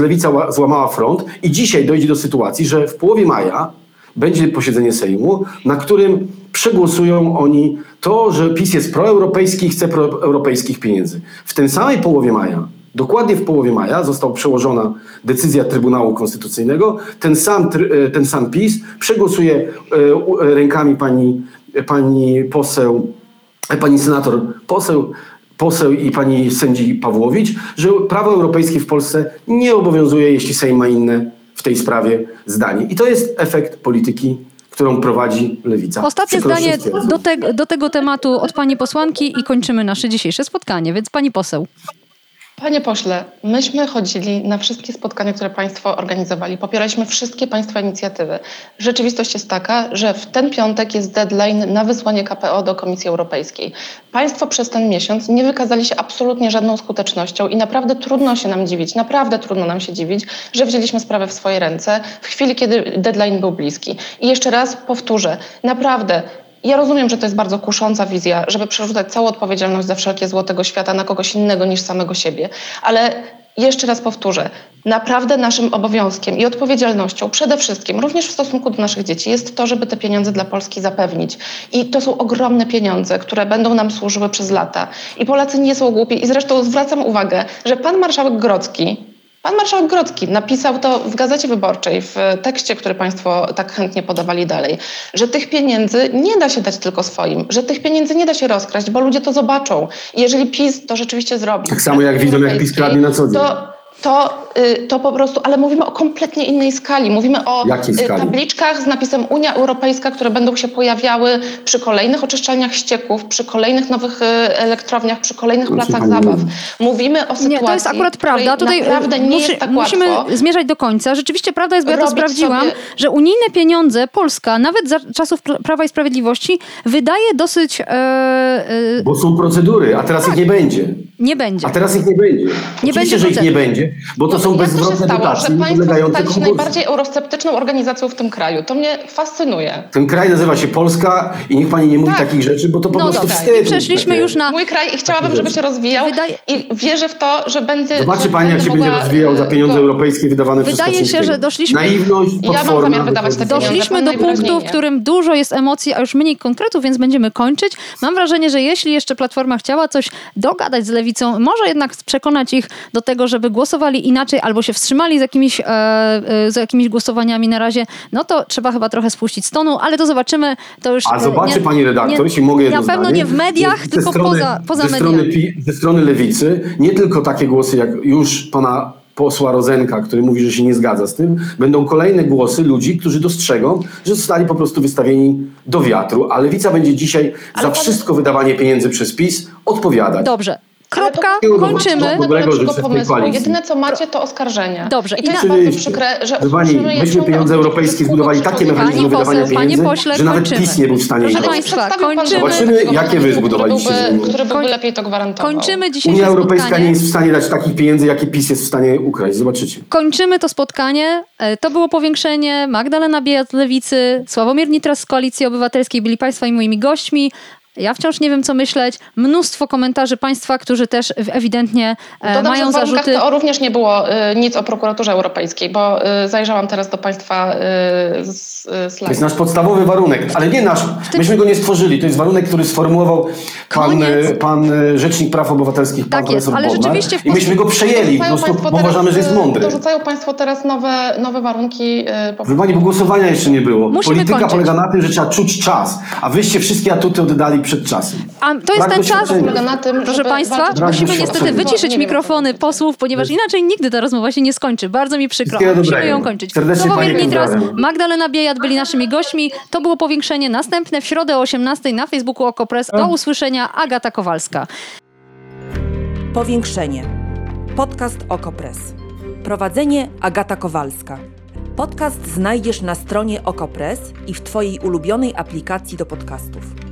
Lewica ła- złamała front i dzisiaj dojdzie do sytuacji, że w połowie maja będzie posiedzenie Sejmu, na którym przegłosują oni to, że PiS jest proeuropejski i chce proeuropejskich pieniędzy. W tej samej połowie maja, dokładnie w połowie maja, została przełożona decyzja Trybunału Konstytucyjnego. Ten sam, e, ten sam PiS przegłosuje e, e, rękami pani, pani poseł, pani senator, poseł, poseł i pani sędzi Pawłowicz, że prawo europejskie w Polsce nie obowiązuje, jeśli Sejm ma inne w tej sprawie zdanie. I to jest efekt polityki którą prowadzi lewica. Ostatnie Przykro zdanie do, te, do tego tematu od pani posłanki i kończymy nasze dzisiejsze spotkanie, więc pani poseł. Panie pośle, myśmy chodzili na wszystkie spotkania, które Państwo organizowali. Popieraliśmy wszystkie Państwa inicjatywy. Rzeczywistość jest taka, że w ten piątek jest deadline na wysłanie KPO do Komisji Europejskiej. Państwo przez ten miesiąc nie wykazali się absolutnie żadną skutecznością i naprawdę trudno się nam dziwić, naprawdę trudno nam się dziwić, że wzięliśmy sprawę w swoje ręce w chwili, kiedy deadline był bliski. I jeszcze raz powtórzę, naprawdę ja rozumiem, że to jest bardzo kusząca wizja, żeby przerzucać całą odpowiedzialność za wszelkie zło tego świata na kogoś innego niż samego siebie, ale jeszcze raz powtórzę, naprawdę naszym obowiązkiem i odpowiedzialnością przede wszystkim, również w stosunku do naszych dzieci, jest to, żeby te pieniądze dla Polski zapewnić. I to są ogromne pieniądze, które będą nam służyły przez lata. I Polacy nie są głupi. I zresztą zwracam uwagę, że pan marszałek Grocki, Pan marszałek Grodzki napisał to w Gazecie Wyborczej, w tekście, który Państwo tak chętnie podawali dalej, że tych pieniędzy nie da się dać tylko swoim, że tych pieniędzy nie da się rozkraść, bo ludzie to zobaczą. I jeżeli PiS to rzeczywiście zrobi. Tak samo jak widzą, jak PiS kradnie na co dzień. To, to, y, to po prostu, ale mówimy o kompletnie innej skali. Mówimy o y, skali? tabliczkach z napisem Unia Europejska, które będą się pojawiały przy kolejnych oczyszczalniach ścieków, przy kolejnych nowych y, elektrowniach, przy kolejnych placach zabaw. mówi. Mówimy o sytuacji, Nie, to jest akurat prawda. Tutaj naprawdę nie musi- jest tak musimy łatwo. zmierzać do końca. Rzeczywiście prawda jest, bo ja to sprawdziłam, sobie- że unijne pieniądze Polska, nawet za czasów Prawa i Sprawiedliwości, wydaje dosyć... E, Bo są procedury, a teraz ich nie będzie. nie będzie. A teraz ich nie będzie. Oczywiście, będzie że ich nie będzie, bo to są to się bezzwrotne stało, dotacje że nie państwo podlegające stali się konkursom. najbardziej eurosceptyczną organizacją w tym kraju? To mnie fascynuje. Ten kraj nazywa się Polska i niech pani nie mówi Tak. takich rzeczy, bo to po No prostu dobra, wstyd. i przeszliśmy już na... Mój kraj i chciałabym, żeby się rozwijał Wydaje- i wierzę w to, że będzie... Zobaczy pani, jak się będę będzie mogła, rozwijał za e, pieniądze go- europejskie wydawane przez Wydaje się, że doszliśmy- Naiwność Ja mam zamiar wydawać te pieniądze. Doszliśmy do punktu, w którym dużo jest emocji, a już mniej konkretów, więc będziemy kończyć. Mam wrażenie, że jeśli jeszcze Platforma chciała coś dogadać z Lewicą, może jednak przekonać ich do tego, żeby głosowali inaczej albo się wstrzymali z jakimiś, e, e, z jakimiś głosowaniami na razie, no to trzeba chyba trochę spuścić z tonu, ale to zobaczymy. To już, A e, zobaczy nie- pani redaktor, nie- jeśli mogę jedno Na pewno zdanie, nie w mediach, tylko strony, poza, poza ze mediami. strony, ze strony lewicy, nie tylko takie głosy jak już pana posła Rozenka, który mówi, że się nie zgadza z tym, będą kolejne głosy ludzi, którzy dostrzegą, że zostali po prostu wystawieni do wiatru, a lewica będzie dzisiaj za pan- wszystko wydawanie pieniędzy przez PiS odpowiadać. Dobrze. Kropka, kończymy. Nie ma Dobrego życzę pomysłu. Jedyne co macie to oskarżenia. Dobrze. I to jest bardzo przykre, że pani, myśmy pieniądze europejskie zbudowali takie mechanizmy wydawania pieniędzy, pośle, że nawet kończymy. PiS nie był w stanie Proszę państwa, kończymy. Zobaczymy, jakie wy zbudowaliście Który byłby, lepiej to gwarantował. Kończymy dzisiejsze Unia Europejska spotkanie. nie jest w stanie dać takich pieniędzy, jakie PiS jest w stanie ukraść. Zobaczycie. Kończymy to spotkanie. E, To było powiększenie. Magdalena Biejat z Lewicy, Sławomir Nitras z Koalicji Obywatelskiej byli Państwa i moimi gośćmi. Ja wciąż nie wiem, co myśleć. Mnóstwo komentarzy Państwa, którzy też ewidentnie e, Dodam, mają że w warunkach zarzuty. To również nie było y, nic o prokuraturze europejskiej, bo y, zajrzałam teraz do Państwa y, z, y, To jest nasz podstawowy warunek, ale nie nasz. Myśmy go nie stworzyli. To jest warunek, który sformułował pan, Koniec. e, pan Rzecznik Praw Obywatelskich, pan Tak jest, ale Bodnar. rzeczywiście w I myśmy go przejęli, po prostu, państwo bo uważamy, że jest mądry. Dorzucają Państwo teraz nowe, nowe warunki. y, po- Proszę pani, bo głosowania jeszcze nie było. Musimy Polityka kończyć. polega na tym, że trzeba czuć czas, a wyście wszystkie atuty oddali przed czasem. A to jest Brak ten czas, na tym, proszę Państwa, musimy niestety wyciszyć mikrofony posłów, ponieważ inaczej nigdy ta rozmowa się nie skończy. Bardzo mi przykro. Musimy ją kończyć. Pani Nitras. Magdalena Biejat byli naszymi gośćmi. To było powiększenie następne w środę o 18 na Facebooku Okopres. Do usłyszenia. Agata Kowalska. Powiększenie. Podcast Okopres. Prowadzenie Agata Kowalska. Podcast znajdziesz na stronie Okopres i w Twojej ulubionej aplikacji do podcastów.